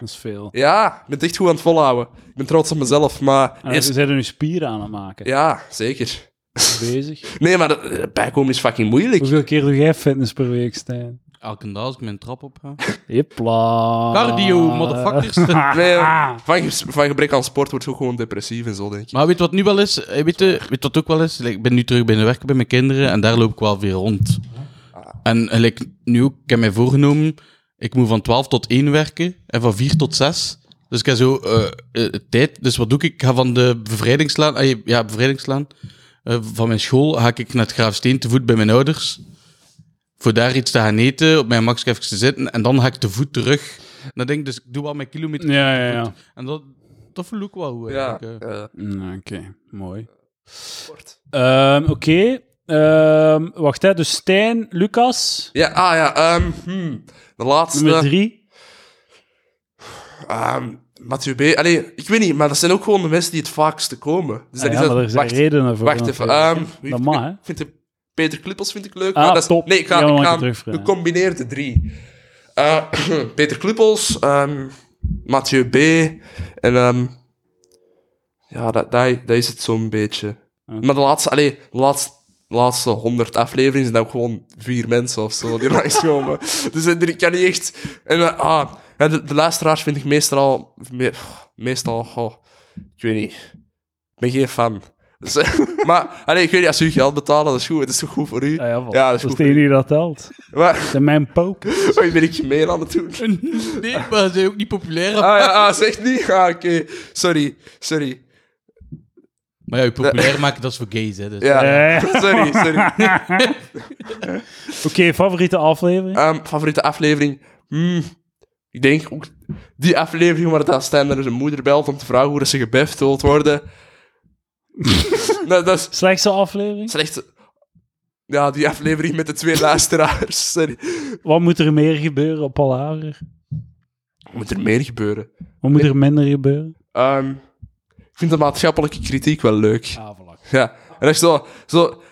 dat is veel. ja, ik ben het echt goed aan het volhouden. Ik ben trots op mezelf, maar... En eerst- ze zijn er nu spieren aan het maken. ja, zeker. Bezig. Nee, maar dat, eh, bijkomen is fucking moeilijk. Hoeveel keer doe jij fitness per week, Stijn? Elke dag als ik mijn trap op ga. Hipla. Cardio, motherfuckers. Nee, van, van gebrek aan sport wordt je ook gewoon depressief en zo, denk ik. Maar weet wat nu wel is? Eh, Weet, je, weet wat ook wel is? Ik ben nu terug binnen werken bij mijn kinderen en daar loop ik wel weer rond. En eh, like, nu ook, ik heb mij voorgenomen, ik moet van 12 tot 1 werken en van 4 tot 6. Dus ik heb zo eh, eh, tijd. Dus wat doe ik? Ik ga van de bevrijdingslaan, eh, ja, bevrijdingslaan eh, van mijn school, ga ik naar het Graafsteen te voet bij mijn ouders. Voor daar iets te gaan eten, op mijn max even te zitten. En dan ga ik te voet terug. Dan denk ik, dus ik doe wel mijn kilometer. Ja, ja, ja. En dat, dat voel ik wel goed. Ja, Mm, Oké, mooi. Ehm, wacht, hè. Dus Stijn, Lucas, Ja, ah ja, ehm, hmm, de laatste... nummer drie. Ehm Mathieu B. Allee, ik weet niet, maar dat zijn ook gewoon de mensen die het vaakste komen. Dus Ah dat ja, is dat- er zijn wacht, redenen voor. wacht even. wie- dat mag, hè. ik vind de Peter Klippels vind ik leuk. Ah, maar dat is, top. Nee, ik ga, Ja, ik ga terugvragen. gecombineerde drie. Eh, Peter Klippels, ehm Mathieu B. En ehm, ja, dat, dat, dat is het zo'n beetje. Maar de laatste, allee, de laatste, de laatste 100 afleveringen zijn ook gewoon vier mensen of zo die langskomen. dus eh, ik kan niet echt. En, eh, ah, ja, de, de luisteraars vind ik meestal. Me, meestal, oh, ik weet niet. Ik ben geen fan. Dus, maar allee, ik weet niet, als u geld betalen, dat is goed. Dat is toch goed voor u? Ah, ja, Ja, dat is dat goed die dat telt. Maar, Dat zijn mijn poken. oh, ben ik gemeen aan het doen? Nee, maar ze zijn ook niet populair. Ah ja, ah, zeg niet. Ah, oké. Sorry, sorry. Maar ja, je populair maken, dat is voor gays, hè. Dus. Ja, sorry, sorry. Oké, favoriete aflevering? Ehm, favoriete aflevering? Hmm, ik denk ook die aflevering waar dat naar zijn moeder belt om te vragen hoe dat ze gebeft wilt worden. nou, dat is Slechtste aflevering? slecht. Ja, die aflevering met de twee luisteraars. Sorry. Wat moet er meer gebeuren op Palaver? Moet er meer gebeuren? Wat moet er minder gebeuren? Ehm, ik vind de maatschappelijke kritiek wel leuk. Ah, voilà. Ja, en is zo... zo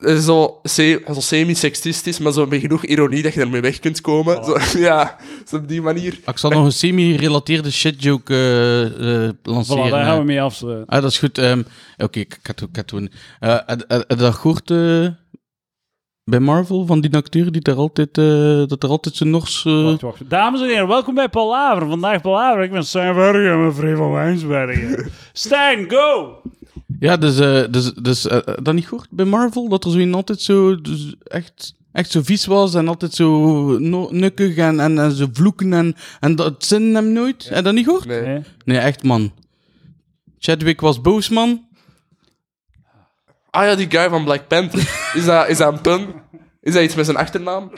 is zo, se- zo semi-sexistisch, maar zo met genoeg ironie dat je ermee weg kunt komen. Zo, ja, zo op die manier. Ik zal nog een semi-relateerde shitjoke eh eh lanceren. Voilà, daar gaan we mee afsluiten. Ah, dat is goed. ehm, Oké, ik ik ga het doen. Eh, je dat eh, bij Marvel, van die acteur die daar altijd, eh, dat er altijd zijn Nors... Dames en heren, welkom bij Palaver. Vandaag Palaver. Ik ben Stijn Vergen en mijn vriend van Wijnsbergen. Stijn, go! Ja, dus, eh, dus, dus eh, dat niet gehoord bij Marvel? Dat er zo altijd zo dus echt, echt zo vies was en altijd zo no- nukkig en, en, en zo vloeken en, en dat zin hem nooit. Heb je dat niet gehoord? Nee. Nee. Nee, echt man. Chadwick was boos, man. Ah ja, die guy van Black Panther. Is dat, is dat een pun? Is dat iets met zijn achternaam?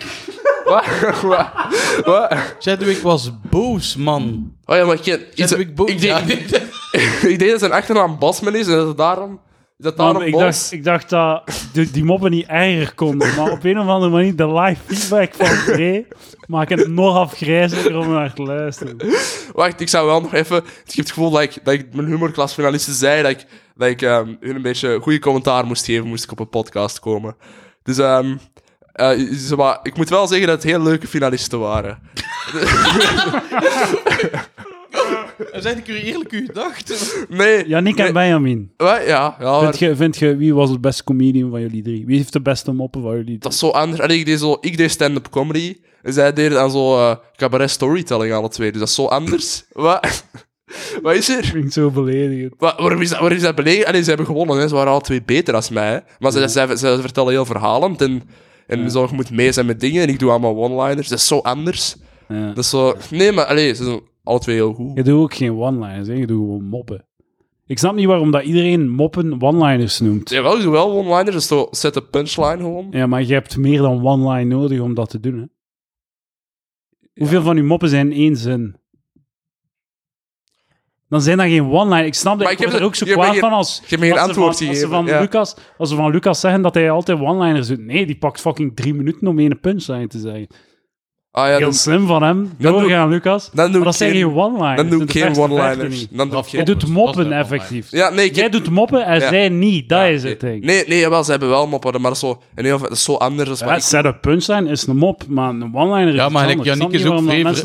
Wat? Wat? Wat? Chadwick was boos, man. Oh ja, maar ik ken... Is Chadwick boos. ik, denk, ja. ik, denk, ik denk dat zijn achternaam Basman is en dat het daarom... Dat Man, ik, Bos? dacht, ik dacht dat die, die moppen niet erger konden. Maar op een of andere manier, de live feedback van Free maakt het nog afgrijzelijker om naar te luisteren. Wacht, ik zou wel nog even... Ik heb het gevoel dat ik, dat ik mijn humorklasfinalisten zei dat ik, dat ik ehm, hun een beetje goede commentaar moest geven, moest ik op een podcast komen. Dus eh, zo maar, ik moet wel zeggen dat het heel leuke finalisten waren. Dat is eigenlijk eerlijk uw gedacht. Nee. Yannick en nee, Benjamin. wat? Ja, ja Vind je, vind je, wie was de beste comedian van jullie drie? Wie heeft de beste moppen van jullie drie? dat is zo anders. Allee, ik deed, zo, ik deed stand-up comedy en zij deden dan zo eh, cabaret storytelling alle twee. Dus dat is zo anders. wat? wat is er? Klinkt zo beledigend. Wa- waarom, is dat, waarom is dat belegen? Allee, ze hebben gewonnen, hè. ze waren alle twee beter als mij. Hè. Maar ze, ze, ze vertellen heel verhalend en, en zo, je moet mee zijn met dingen en ik doe allemaal one-liners. Dat is zo anders. Ja. Dat is zo... Nee, maar allee, ze zijn alle twee heel goed. Je doet ook geen one-liners, hè? je doet gewoon moppen. Ik snap niet waarom dat iedereen moppen one-liners noemt. Jawel, ik doe wel one-liners, dus zo zet de punchline gewoon. Ja, maar je hebt meer dan one-line nodig om dat te doen. Hè? Hoeveel van uw moppen zijn één zin? Dan zijn dat geen one-line. Ik snap dat Maar ik heb er ook zo je kwaad van als, Je hebt me geen antwoord van, als ze van ja. Lucas, als ze van Lucas zeggen dat hij altijd one-liners doet. Nee, die pakt fucking drie minuten om één punchline te zeggen. Ah ja, Heel dan, slim van hem. Dan doe- Doorgaan, Lucas. dan doe Maar ik dat zijn geen- geen one-liners. dan doe ik geen one-liners. niet. Dan doe Jij geen... doet moppen wel effectief. Ja, nee, ik Jij doet moppen en Ja. zij niet. Dat Ja, is het ding. Nee, nee, jawel, ze hebben wel moppen, maar zo, en heel, dat is zo anders. Ja, ik- set-up punchline is een mop, maar een one-liner is Ja, maar anders. Jannik Ik snap is niet ook vrij- mensen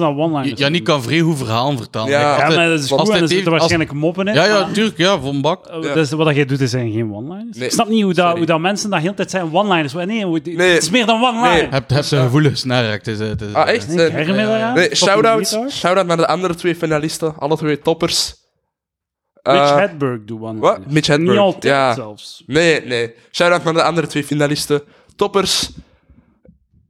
kan vrij goed verhalen vertellen. Ja. Maar dat is goed en er zitten waarschijnlijk moppen in. Ja, ja, tuurlijk, ja, voor een bak. Ja. Dus wat jij doet, is zijn geen one-liners. Ik snap niet hoe, dat, hoe mensen dat heel de tijd zijn one-liners. Nee, hoe- Nee. het is meer dan one-liner. Nee. Heb, heb zijn gevoelens is, het is, Ah, echt? Eh. Nee, shout-out shout naar de andere twee finalisten. Alle twee toppers. Mitch Eh, Hedberg doet one-liners. wat? Mitch Hedberg, Niet altijd ja. zelfs. Nee, nee. Shout-out naar de andere twee finalisten. Toppers.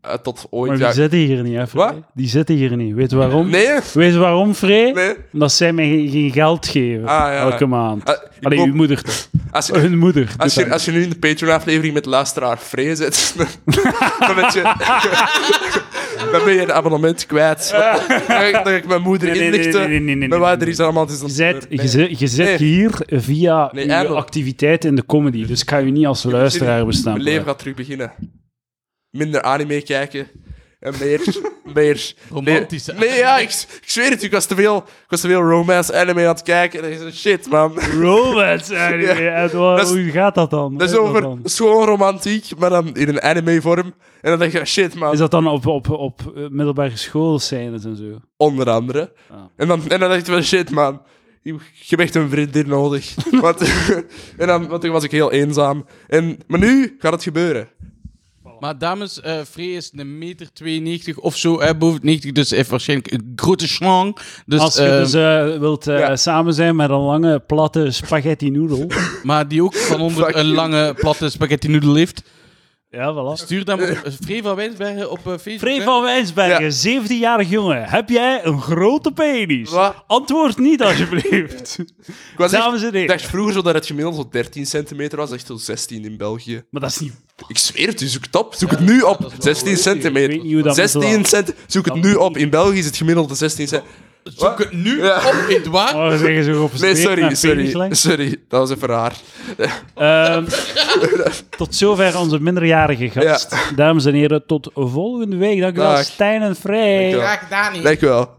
Eh, tot ooit, Maar die ja. zitten hier niet, hè, Frey? Wat? Die zitten hier niet. Weet je waarom? Nee? Weet je waarom, Frey? Nee? Omdat zij mij geen, geld geven. Ah, ja. Elke maand. Ik Allee, hoop- uw moeder toch. als, je, Hun moeder. als, je, als je nu in de Patreon-aflevering met luisteraar Frey zit, dan, je, dan ben je een abonnement kwijt. Ga ik, mijn moeder Nee, nee, inlichten. nee, nee, nee, nee, met wat nee. er is allemaal is Je zit, Nee. je hier via je activiteit in de comedy. Dus ik ga je niet als luisteraar bestaan. Mijn leven gaat terug beginnen. Minder anime kijken. En meer... meer Romantische Nee, nee ja, ik, ik zweer het. Ik was te veel, ik was te veel romance anime aan het kijken. En ik zei, shit, man. Romance anime. En is- hoe gaat dat dan? Dat is over schoon romantiek, maar dan in een anime-vorm. En dan denk je, shit, man. Is dat dan op, op, op eh, middelbare schoolscènes en zo? Onder andere. Ah. En, dan, en dan dacht ik van, shit, man. Je, je hebt echt een vriendin nodig. want, en dan, want toen was ik heel eenzaam. En, maar nu gaat het gebeuren. Maar dames, eh Frey is een meter 92 of zo, hè, boven het 90, dus heeft waarschijnlijk een grote slang. Dus, Als je eh, dus eh, wilt eh, ja. samen zijn met een lange, platte spaghetti noedel. Maar die ook van onder een lange, platte spaghetti noodle heeft. ja, voilà. Stuur dan op Frey van Wijnsbergen op eh, Facebook. Free van Wijnsbergen, Ja. 17-jarig jongen. Heb jij een grote penis? Wat? Antwoord niet, alsjeblieft. Ik, was echt- Dames en ik dacht vroeger zo dat het gemiddeld zo 13 centimeter was. Echt zo 16 in België. Maar dat is niet... Ik zweer het u, zoek het op. Zoek het nu op. 16 Ik weet centimeter. niet hoe dat moet 16 wel. cent. Zoek het nu op. In België is het gemiddelde 16 centimeter. Zoek het nu Ja. op, in het waar. Oh, zeggen ze op Nee, sorry, sorry. Sorry, dat was even raar. Ehm, tot zover onze minderjarige gast. Dames en heren, tot volgende week. Dankjewel, Dag. Stijn en Vrij. Dankjewel. gedaan, Dankjewel.